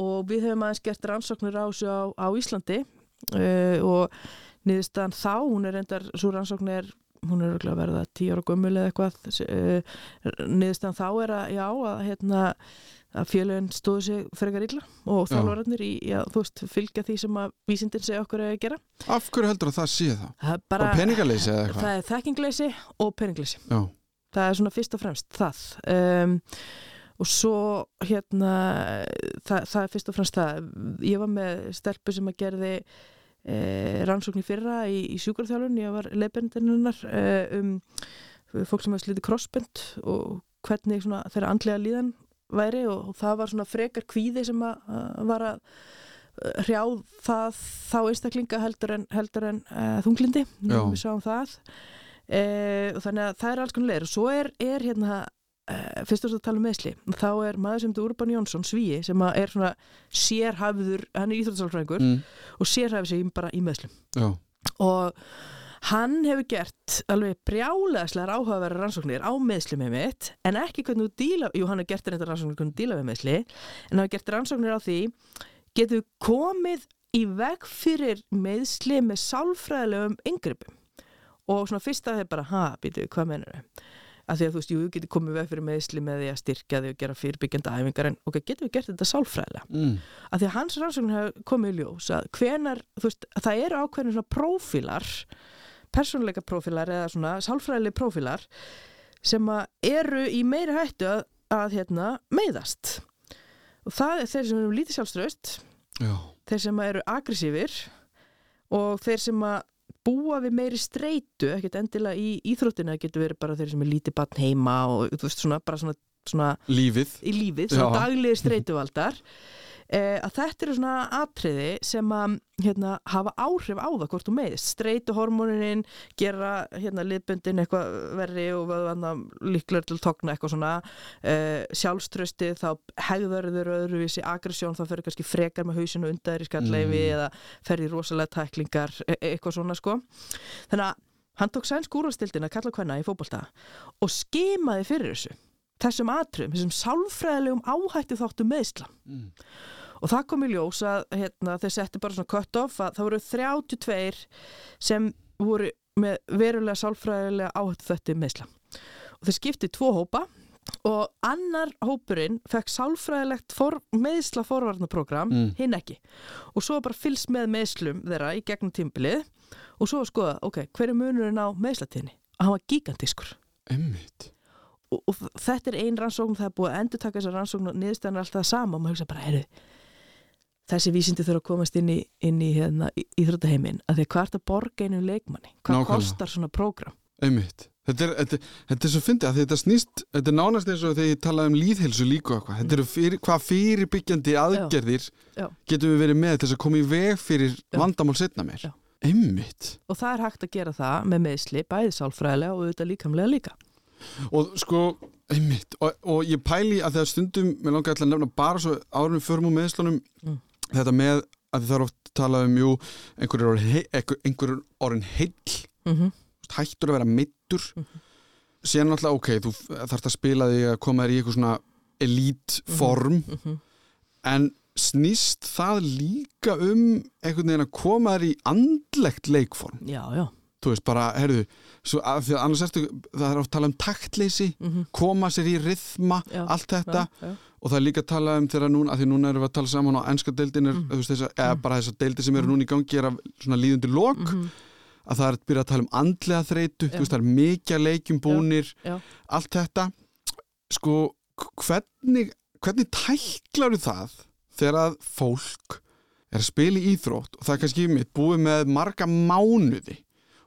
Og við höfum aðeins gert rannsóknir á þessu á, á Íslandi uh, og niðurstaðan þá, hún er reyndar svo rannsókn er, hún er örugglega að verða tíu ára gömul eða eitthvað. Uh, niðurstaðan þá er að, já, að hérna að félagin stóðu sig frekar illa og Já. þjálfararnir í, þú veist, fylgja því sem að vísindin segja okkur að gera. Af hverju heldur að það sé það? það er bara bara, peningaleysi eða eitthvað? Það er þekkingleysi og peningleysi. Já, það er svona fyrst og fremst það. Um, og svo hérna það, það er fyrst og fremst það. Ég var með stelpu sem að gerði e, rannsókn í fyrra í, í sjúkarþjálfun, ég var leifbendinunnar e, um fólk sem hefði slítið krossbund og hvernig svona þeirra andlega líðan væri og, og það var svona frekar kvíði sem að, að var að eh, hrjáð það þá einstaklinga heldur en, heldur en uh, þunglindi, Já. við sáum það uh, og þannig að það er alls konar leir og svo er, er hérna fyrst og svo að tala um meðsli þá er maður sem þetta Urban Jónsson, Svíi sem er svona sérhæfður hann er íþróttasálfræðingur mm, og sérhæfður sig bara í meðslum já. og hann hefur gert alveg brjálegaslegar áhugaverðar rannsóknir á meðsli með mitt en ekki hvernig þú díla, jú hann hefur gert þetta rannsóknir hvernig þú díla við meðsli en hann hefur gert rannsóknir á því getur komið í veg fyrir meðsli með sálfræðilegum yngrippum og svona fyrst að þeir bara, ha, býtu, hvað menur þau? Að því að þú veist, jú, getur komið veg fyrir meðsli með því að styrkja því og gera fyrirbyggjandi æfingar en ok, getur við gert þetta sálfræðilega? Mm, að því að hans rannsóknir hefur komið í ljós að hvenar, þú veist, að það eru ákveðin svona prófílar persónuleika prófílar eða svona sálfræðileg prófílar sem að eru í meiri hættu að, að hérna, meiðast. Og það er þeir sem eru lítið sjálfströst já, þeir sem eru aggressífir og þeir sem að búa við meiri streitu, ekkert endilega í íþróttina getur verið bara þeir sem er lítið batn heima og þú veist svona bara svona svona lífið í lífið, svona Já. daglegir streituvaldar að þetta eru svona atriði sem að hérna, hafa áhrif á það hvort þú meðist, streituhormónin gera hérna liðbundin eitthvað verri og líklega til togna eitthvað svona eh, sjálfströsti þá hegðarður öðruvísi aggressjón þá fyrir kannski frekar með hausinu undaðir í skallleifi Mm. eða fer í rosalega tæklingar e eitthvað svona sko þannig að hann tók sænsk úrvastildin að kalla hvenna í fótbolta og skimaði fyrir þessu þessum atriðum, þessum sálfræðilegum áhættu þáttu meðsla mm. Og það kom í ljós að hérna, þeir setti bara svona cut off að það voru 32 sem voru með verulega sálfræðilega áhættu þáttu meðsla og þeir skipti tvo hópa og annar hópurinn fekk sálfræðilegt for, meðsla forvarnaprogram, Mm. hinn ekki. Og svo bara fylgst með meðslum þeirra í gegnum tímbilið og svo skoða, ok, hver er munurinn á meðslatíðinni? að hann var gigantískur Einmitt. Og, og þetta er ein rannsókn það er búið að endur taka þessar rannsókn og niðurstæðan er alltaf það sama. Og maður hugsa bara, heyrðu þessi vísindi þurfa að komast inn í, inn í hérna, íþróttaheimin að því að hvað er þetta borga einu leikmanni hvað Nákvæmlega. kostar svona prógram Einmitt. Þetta er, þetta, þetta er svo fyndið að þetta snýst, þetta er nánast eins og þegar ég talaði um líðhelsu líka eitthvað. Þetta eru fyrir, hvað fyrirbyggjandi aðgerðir Já. getum við verið með þess að koma í veg fyrir Já. vandamál setna mér. Já. Einmitt. og það er hægt að gera það með meðsli bæði sálfræðilega og auðvitað líkamlega líka Og sko, einmitt, og, og ég pæli að þegar stundum, mér langar alltaf að nefna bara svo árum förum og meðslunum, Mm. Þetta með að það er oft talað um, jú, einhver er orðin, hei, einhver, einhver er orðin heill, mm -hmm. hættur að vera meittur, Mhm. síðan náttúrulega, ok, þú þarfst að spila því að koma þér í eitthvað svona elite form, en snýst það líka um einhvern veginn að koma þér í andlegt leikform, já, já þú veist, bara, að annars ertu, það er oft talað um taktleysi, mm -hmm. koma sér í rithma, allt þetta já, já. Og það er líka að tala um þegar núna, að því núna erum við að tala saman á ennska deildin er, Mm. veist, þessa, eða bara þessar deildir sem eru núna í gangi er svona líðundi lok Mhm. að það er að byrja að tala um andlega þreytu, þú veist, það er mikið leikjum búnir, já. allt þetta sko, hvernig hvernig tæklar það þegar að fólk er að spila í íþrótt og það er kannski mitt búið með marga mánuði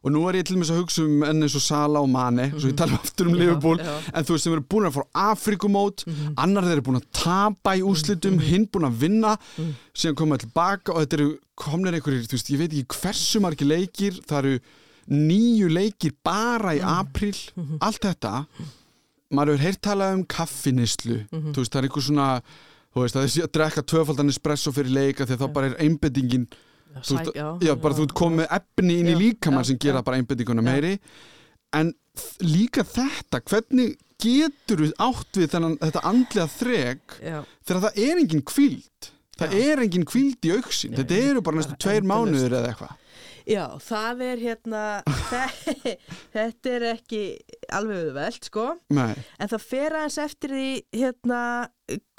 og nú er ég til og með að hugsa um enn eins og Sala og Mane, svo ég tala aftur um Já, Liverpool já. en þú veist sem eru búin að fara á Afrikumót Mhm. annar þeir eru búin að tapa í úslitum hinn búin að vinna Mhm. síðan koma tilbaka og þetta eru komnir einhverjir, þú veist, ég veit ekki hversu margir leikir, það eru nýju leikir bara í apríl allt þetta maður hefur heyrt talað um kaffinislu þú veist, það er einhver svona þú veist, það er að drekka tvöfaldan espresso fyrir leika að þá bara er einbendingin þú veist, Sæk- já, bara þú ert komið efni inn í Já, líkamann já, sem gera já. bara einbendinguna Já. meiri en líka þetta hvernig getur við átt við þennan, þetta andlega þreg já. þegar það er engin kvíld það Já. er engin kvíld í auksin þetta eru bara næstu tveir mánuður eða eitthvað Já, það er hérna, þetta er ekki alveg auðvelt, sko, Nei, en það fer aðeins eftir því, hérna,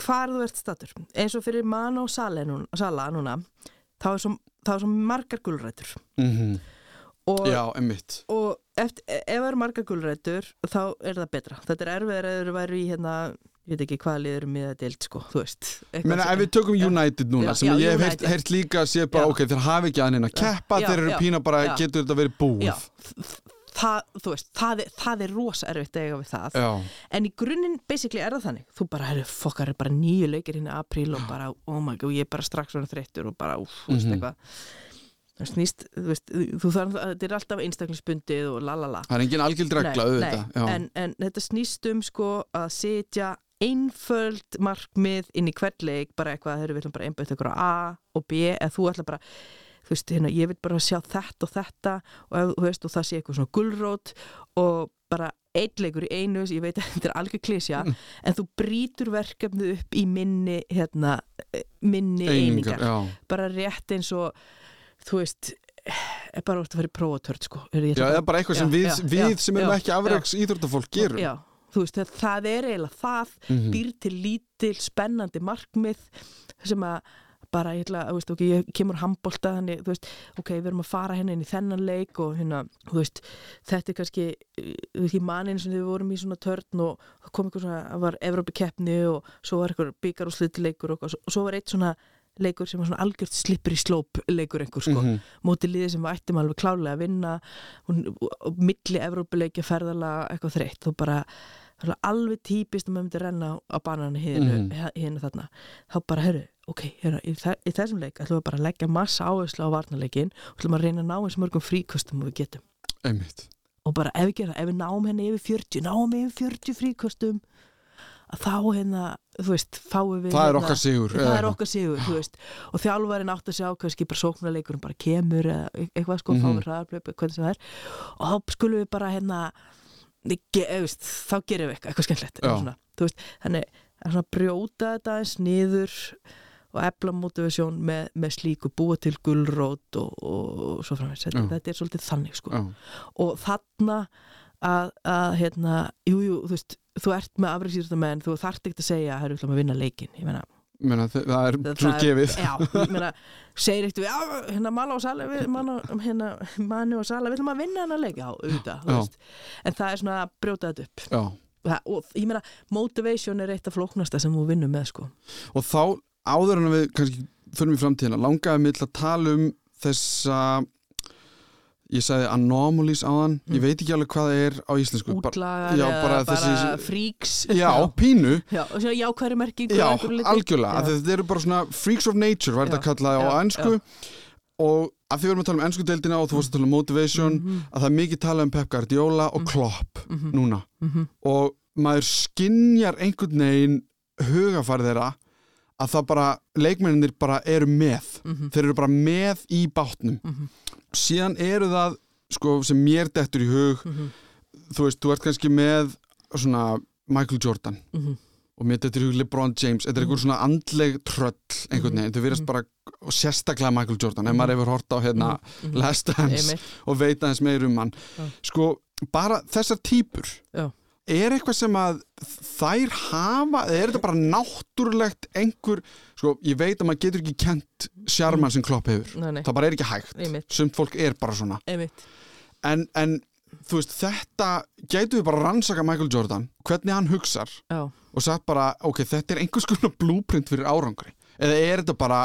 hvar þú ert statur. Eins og fyrir mann og sala núna þá er svo, þá er svo margar gulrætur. mm Og, já, emmitt og eftir, ef það eru margar gulrætur, þá er það betra. Þetta er erfiðar eða þú væri í, hérna, ég veit ekki hvað liður um miða deild, sko, þú veist. Menna, ef við tökum. United núna Já, sem já, ég hef heyrt, líka að sé bara Já. ok, þeir hafi ekki aðeins að keppa þeir eru pína bara, getur þetta verið búið það, þú veist, það er, það er rosa erfitt eiga við það. Já. En í grunninn, basically, er það þannig. Þú bara, herru, fokkar er bara nýju leikir hérna apríl og bara, oh my god, ég er bara strax svona þreyttur og bara, úf, þú veist Mhm. eitthvað. Það snýst, þú veist, þú þarf, þetta er alltaf einstaklingsbundið og lalala. það er engin algild regla auðvitað en, en þetta snýst um sko að setja einföld markmið inn í hvert leik, bara eitthvað, þeir eru við bara einbætt ykkur á A og B, eða þú ætla bara þú veist, hérna, ég vil bara sjá þetta og þetta og, veist, og það sé eitthvað svona gulrót og bara eitt leikur í einu, ég veit að þetta er algjör klísja Mm. en þú brýtur verkefnið upp í minni hérna, eh, minni einingar, já. bara rétt eins og þú veist er bara úr að fara í prófatörn sko já, ætla eða bara eitthvað sem Já, við, já, við já, sem erum ekki afreiks íþróttafólk gerum Já, þú veist, það, það er eiginlega það Mhm. býr til lítil, spennandi markmið sem að bara, ég ætla, þú veist, ok, ég kemur handbólta þannig, þú veist, ok, við erum að fara hérna inn í þennan leik og hérna, þú veist þetta er kannski, þú veist, í mannin sem við vorum í svona törn og kom eitthvað svona, það var Evrópikeppni og svo var eitthvað byggar og slutleikur og, og svo var eitt svona leikur sem var svona algjört slipper í slóp leikur einhver sko Mhm. móti liði sem við ættum alveg klálega að vinna og, og, milli Evrópuleikja ferðalega eitthvað þreytt og bara alveg típist að maður myndi renna á, bananu hinu, Mhm. hinu þarna þá bara, herru, ok, herru, í, þe í þessum leik ætlum við bara að leggja massa áherslu á varnarleikin og ætlum að reyna að ná eins mörgum fríkostum og við getum. Einmitt. Og bara ef við gera, ef við náum henni yfir 40 náum yfir 40 fríkostum að þá hérna, þú veist fáum við það er hérna, okkar sigur það er okkar sigur, veist. Og þjálfarinn átt að sjá kannski bara sóknarleikurum bara kemur eða eitthvað sko, mm Mhm. -hmm. fáum hraðarblöp, hvernig sem það er. Og þá skulum við bara hérna ge, veist, þá gerum við eitthvað, eitthvað veist, þannig að brjóta þetta eins niður og efla motivasjón með, með slíku búa til gulrót og, og, og svo framvegs, þetta, þetta er svolítið þannig sko. Já. og þarna að, að hérna, jú, jú, þú veist þú ert með afræksýrsta menn, þú þarft ekki að segja að það er að vinna leikin, ég meina. Meina, það, er er- gefið. já, meina, segir eitt við, hérna og við, hérna, Manu og Sala við ætlum að vinna hann að Já. veist. en það er svona að brjóta þetta upp. Það, og ég meina, motivation er eitt af flóknasta sem þú vinnur með, sko. Og þá áður en við kannski förum í framtíðina, langaði mig til að tala um þessa ég sagði anomalies áðan ég veit ekki alveg hvað það er á íslensku útlagar já, eða bara bara, freaks. Já, pínu. Já, já, leyti. algjörlega, Já. að þetta eru bara svona freaks of nature, var þetta að kalla það á ennsku og að því við erum að tala um ennsku deildina og þú varst að tala um motivation Mhm, að það er mikið talað um Pep Guardiola og Klopp mhm, núna. Mhm. og maður skinjar einhvern veginn hugafarið þeirra að það bara, leikmenninir bara eru með Mhm. þeir eru bara með í bátnum Mhm. síðan eru það sko, sem mér dettur í hug Mhm. þú veist, þú ert kannski með svona Michael Jordan Mhm. og mér dettur í hug LeBron James þetta er einhver svona andleg tröll einhvern Mhm. veginn, þau verðast bara og sérstaklega Michael Jordan, ef maður hefur hort á hérna Mhm. Last Dance og veit aðeins meir um hann sko, bara þessar típur Já. Er eitthvað sem að þær hafa, eða er þetta bara náttúrulegt einhver, sko, ég veit að maður getur ekki kent sjarman sem klopp hefur. Nei, nei, það bara er ekki hægt, einmitt, sumt fólk er bara svona. En, en þú veist, þetta gætu við bara rannsaka Michael Jordan hvernig hann hugsar Já, og sagt bara, ok, þetta er einhvers konar blúprint fyrir árangri, eða er þetta bara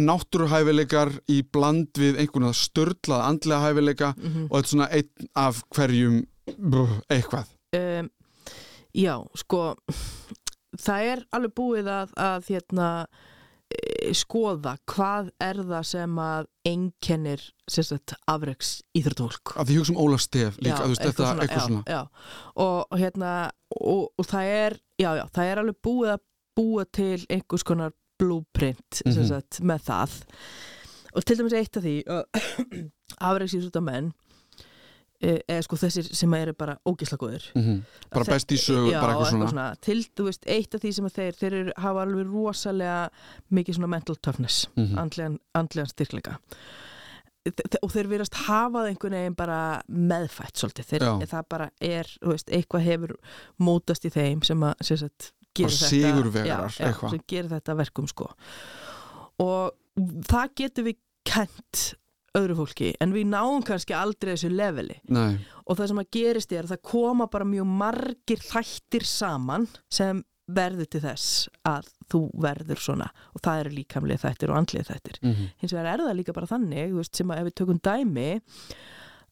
náttúruhæfileikar í bland við einhvern störlað andlega hæfileika mhm. og þetta er svona einn af hverjum brr, eitthvað um, Já, sko það er alveg búið að, að hérna, e, skoða hvað er það sem að einkennir sagt, afreks íþróttafólk að því hugsa um Ólaf Stef líka, Já, þetta svona, eitthvað já, svona. já. Og, hérna, og, og það er já, já, það er alveg búið að búa til einhvers konar blueprint mm sagt, með það. Og til dæmis eitt af því afreks íþróttamenn e, eða sko þessir sem eru bara ógislega góðir. Mm bara Þe- best í sögu, Já, bara eitthvað svona, svona. Til, þú veist, eitt af því sem þeir þeir eru, hafa alveg rosalega mikið svona mental toughness Mhm. andlegan, andlegan styrkleika. Þe- og þeir verðast hafað einhvern veginn bara meðfætt svolítið, þeir, það bara er þú veist, eitthvað hefur mótast í þeim sem að sem sagt, gerir Bara þetta já, já, sem gerir þetta verkum sko. Og það getur við kent öðru fólki en við náum kannski aldrei þessu leveli nei, og það sem að gerist er að það koma bara mjög margir þættir saman sem verður til þess að þú verður svona og það eru líkamlega þættir og andlega þættir mm hins vegar er það líka bara þannig veist, sem að ef við tökum dæmi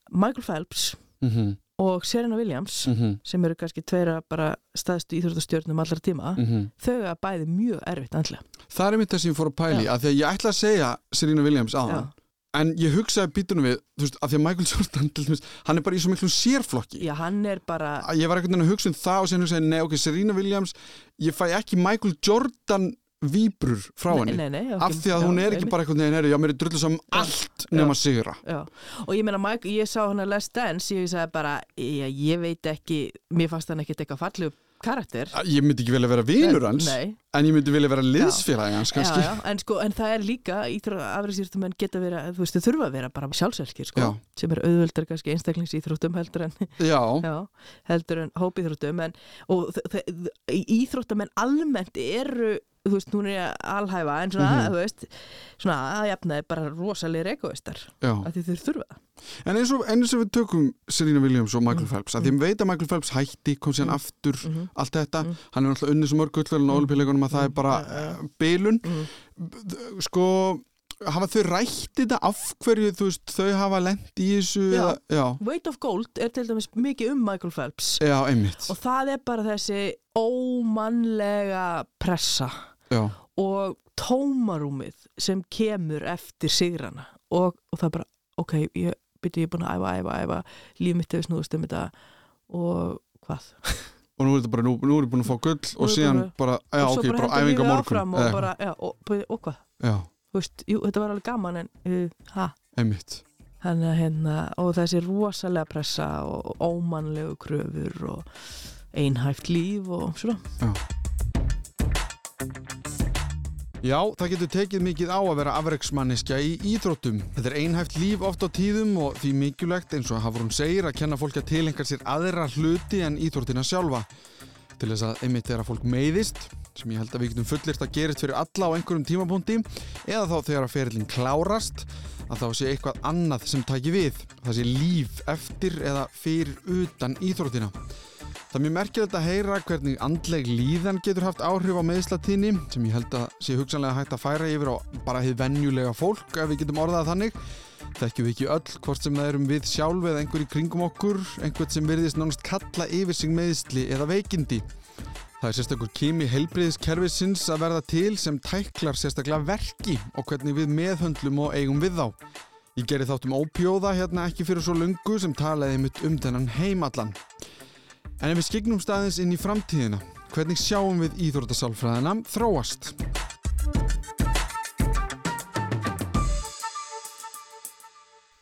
Michael Phelps -hmm. og Serena Williams Mm sem eru kannski tveira bara staðstu íþróttastjörnum allra tíma -hmm. þau er bæði mjög erfitt andlega það er mitt það sem ég fór að pæli Já. að því að ég ætla að segja Serena Williams á Já. En ég hugsaði býtunum við, þú veist, að því að Michael Jordan dæmis, hann er bara í svo miklu sérflokki. Já, hann er bara að ég var veginn að hugsa um það og sen hugsaði, nei, ok, Serena Williams ég fæ ekki Michael Jordan víbrur frá henni. nei, nei, af því að hún er ekki bara einhvern veginn herri, já, mér er drullu saman allt nema sigra. Já, og ég meina, Mike, ég sá hann að Let's Dance, ég sagði bara, ég, ég veit ekki, mér fannst hann ekkert eitthvað fallegu karakter. ég myndi ekki vilja vera vinur hans Nei, en ég myndi vilja vera liðsfélagi hans kannski. já, já, en sko, en það er líka, afræðsýrtumenn geta vera, þú veist, þau þurfa að vera bara sjálfsvelkir, sko, sem er auðvöldar kannski einstaklingsýþróttum heldur en, já, já, heldur en hópíþróttum, en, og íþróttamenn almennt eru, þú veist, hún er alhæfa, en svona, Mhm. þú veist, svona að jafnaði bara rosalegir egoistar, af því þau þurfa það. en eins og, eins og við tökum Serena Williams og Michael Phelps að því ég veit að Michael Phelps hætti, kom síðan Mm. aftur Mhm. allt þetta, Mm. hann er náttúrulega unnið svo mörg gullverðin á Mm. olimpíuleikunum að það er bara uh, bilun Mm. sko hafa þau rætt þetta af hverju þú veist, þau hafa lent í þessu Já. já, Weight of Gold er til dæmis mikið um Michael Phelps já, og það er bara þessi ómannlega pressa já, og tómarúmið sem kemur eftir sigrana. Og, og það bara, ok, ég byrja ég er búin að æfa, æfa, æfa líf mitt hefur snúðist um þetta og hvað? Og nú er þetta bara, nú, nú er ég búin að fá gull og síðan bara- já, ok, bara bara æfinga morgun. og, bara, já, og, og hvað, veist, jú, þetta var alveg gaman en, uh, einmitt. Þannig að hérna, og þessi rosalega pressa og ómannlegu kröfur og einhæft líf og svona. Já, það getur tekið mikið á að vera afreiksmanniska í íþróttum. Þetta er einhæft líf oft á tíðum og því mikilvægt eins og Hafrún segir að kenna fólki að tilengar sér aðra hluti en íþróttina sjálfa. Til þess að einmitt þegar fólk meiðist, sem ég held að við getum fullirt að gerist fyrir alla á einhverjum tímapunkti, eða þá þegar að ferillin klárast, að þá sé eitthvað annað sem taki við. Það sé líf eftir eða fyrir utan íþróttina. Það er mjög merkilegt að heyra hvernig andleg líðan getur haft áhrif á meðslatíðni sem ég held að sé hugsanlega hægt að færa yfir á bara hið venjulega fólk ef við getum orðað þannig. Þekkjum við ekki öll hvort sem það erum við sjálf eða einhver í kringum okkur, einhvern sem virðist nánast kalla yfir sig meðsli eða veikindi. Það er sérstakur kimi heilbriðiskerfisins að verða til sem tæklar sérstaklega verki og hvernig við meðhöndlum og eigum við þá. Ég gerði þátt um ópjóða hérna ekki fyrir svo lungu sem talaði mitt um þennan heimallan. En ef við skiknum staðins inn í framtíðina, hvernig sjáum við íþróttasálfræðina þróast?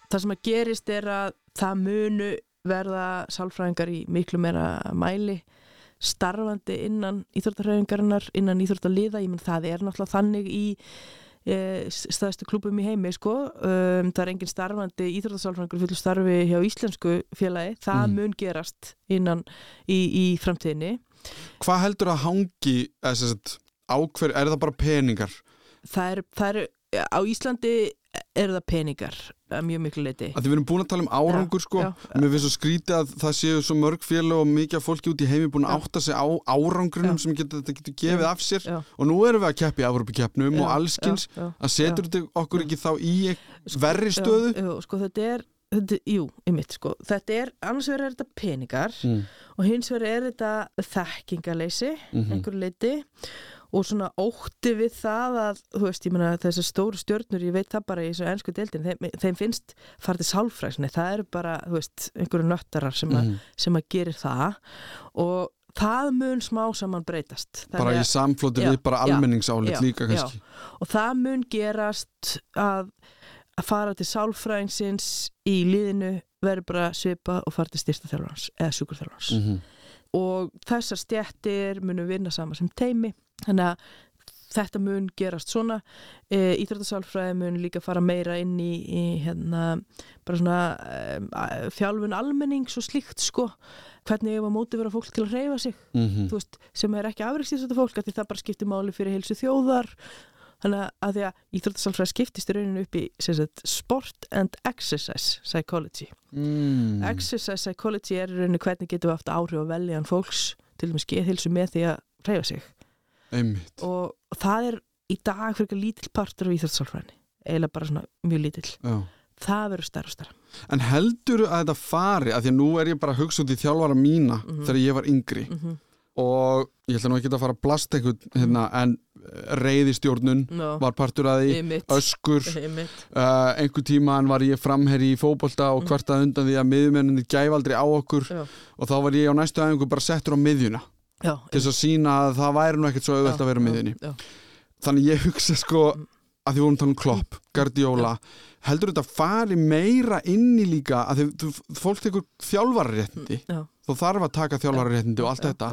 Það sem að gerist er að það munu verða sálfræðingar í miklu meira mæli starfandi innan íþróttarhæfingarinnar, innan íþróttaliða, ég menn það er náttúrulega þannig í staðstu klubum í heimi sko, um, það er engin starfandi íþróttasálfræðingur fullu starfi hjá íslensku félagi, það Mm. mun gerast innan í, í framtíðinni Hvað heldur að hangi, eða sem sagt, á hver, er það bara peningar? það er, það er á Íslandi eru það peningar mjög miklu leiti því við erum búin að tala um árangur sko, já, mér finnst svo skrítið að það séu svo mörg félag og mikið af fólki út í heimi búin að Já. átta sig á árangrinum Já. sem getur, þetta getur gefið Já. af sér já, og nú erum við að keppi Afrópukeppnum og allskins já, já. að setur þetta okkur ekki þá í Sko, verri stöðu? já, já, sko þetta er þetta, jú, einmitt sko þetta er, annars er þetta peningar Mm. og hins er þetta þekkingaleysi Mhm. einhverju leiti og svona ótti við það að þú veist, ég meina þessar stóru stjörnur ég veit það bara í þessu ennsku deildin þeim, þeim finnst farið til sálfræksni það eru bara, þú veist, einhverju nöttarar sem, a, Mhm. sem að gerir það og það mun smá saman breytast Bara í samflóti Já, við bara já, almenningsálit já, líka já. kannski og það mun gerast að, að fara til sálfræðingsins í liðinu verður bara svipa og fara til styrsta þjálfarans eða sjúkurþjálfarans Mhm. og þessar stjættir munum vinna saman sem teimi þannig að þetta mun gerast svona. E, Íþróttasálfræði mun líka fara meira inn í, í hérna, bara svona um, þjálfun almennings og slíkt sko. Hvernig ef að móti vera fólk til að reyfa sig? Mhm. þú veist, sem er ekki afreiksins þetta fólk það bara skiptir máli fyrir heilsu þjóðar. Þannig að því að íþróttasálfræði skiptist í rauninu upp í sagt, sport and exercise psychology. Mm. exercise psychology er rauninu hvernig getum við haft áhrif á veljan fólks til dæmis geðhilsu með því að reyfa sig Einmitt. og það er í dag fyrir ekki lítill partur af íþróttasálfræðinni eiginlega bara svona mjög lítill Já. það verður stærra og stærra En heldur að þetta fari, að því að nú er ég bara að hugsa út í þjálfara mína Mhm. þegar ég var yngri mm -hmm. og ég ætla nú ekki að fara að blasta einhvern hérna, en reyðistjórnun no. var partur að því, Einmitt. öskur uh, einhver tíman var ég framherri í fótbolta og Mm. hvertað undan því að miðjumenninni gæf aldrei á okkur Já. og þá var ég á næstu aðeingu bara settur á miðjuna til þess að sína að það væri nú ekkert svo auðvelt að vera já. þannig ég hugsa sko Mm. að því vorum tala um Klopp, Guardiola heldur þetta fari meira inn í líka að því þú- fólk tekur þjálfararéttindi Já. þá þarf að taka þjálfararéttindi og allt þetta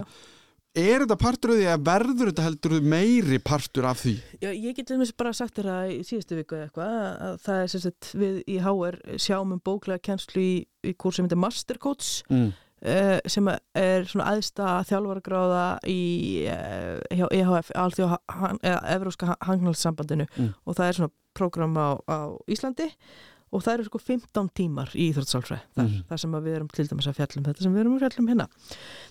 er þetta partur af því að verður þetta heldur meiri partur af því Já, ég get einmitt bara sagt þér það í síðustu viku eða eitthvað að- að það er sem sagt við í HR sjáum um bóklega kjenslu í, í kurs sem heitir Master Coach mm. Uh, sem er svona aðsta þjálfaragráða í uh, hjá EHF, alþjóð eða Evróska hangnalssambandinu Mm. og það er svona prógram á, á Íslandi og það eru sko 15 tímar í Íþróttsálfræð þar, Mhm. þar sem við erum til dæmis að fjallum þetta sem við erum að fjallum hérna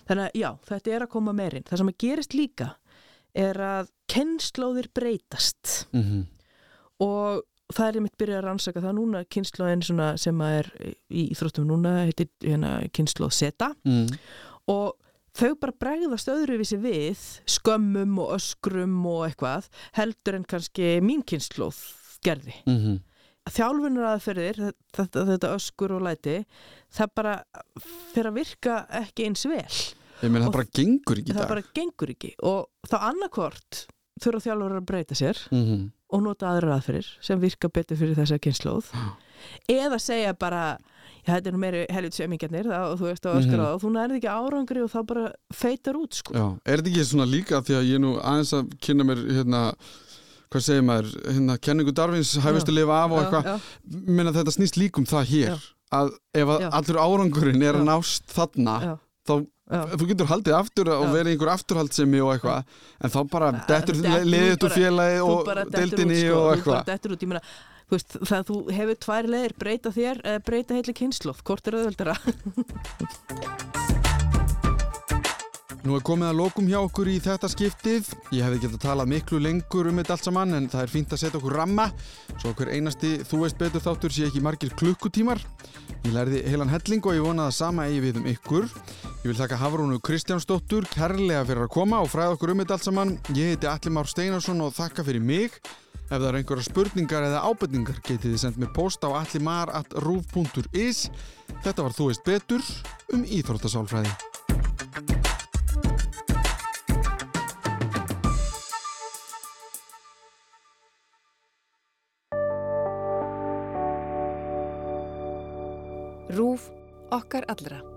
þannig að já, þetta er að koma meirinn það sem að gerist líka er að kennslóðir breytast Mm -hmm. og það er einmitt byrjað að rannsaka það núna kynnslóðin sem er í Íþróttum núna heitir hérna, kynnslóð Zeta mm. og þau bara bregðast öðruvísi við skömmum og öskrum og eitthvað heldur en kannski mín kynnslóð gerði. Mm -hmm. þjálfunar aðferðir þetta, þetta öskur og læti það bara fyrir að virka ekki eins vel. Meina það bara gengur ekki það bara gengur ekki. Og þá annarkvort þurfa þjálfunar að breyta sér mm -hmm. og nota aðra aðferðir sem virka betur fyrir þessa kynnslóð eða segja bara já, þetta er nú meiri helvit semingarnir og þú veist að öskra mm -hmm. og þú nærði ekki árangri og þá bara feitar út sko. Já, er þetta ekki svona líka því að ég nú aðeins að kynna mér hérna hvað segir maður, hérna kenningu Darvins hæfistu lifa af og eitthvað menna þetta snýst líkum það hér já. að ef að allur árangurinn er að nást þarna þá Já. Þú getur haldið aftur og verið einhver afturhaldsemi og eitthvað en þá bara dettur liðið úr félagi og deildinni sko, og eitthvað. þú veist, það þú hefur tvær leðir breyta þér, breyta heitli kynslof hvort er auðveldara Nú er komið að lokum hjá okkur í þetta skiptið. Ég hefði gett að tala miklu lengur um þetta allt saman en það er fínt að setja okkur ramma svo okkur einasti þú veist betur þáttur sé ekki margir klukkutímar. Ég lærði heilan helling og ég vonaði að sama eigi við um ykkur. Ég vil þakka Hafrúnu Kristjánsdóttur kærlega fyrir að koma og fræða okkur um þetta allt saman. Ég heiti Allimár Steinarsson og þakka fyrir mig. Ef það eru einhverja spurningar eða ábyrningar getið þið sendt mér post á allimar.ruf.is Þetta var Þú veist betur um Íþróttasálfræði. Rúf okkar allra.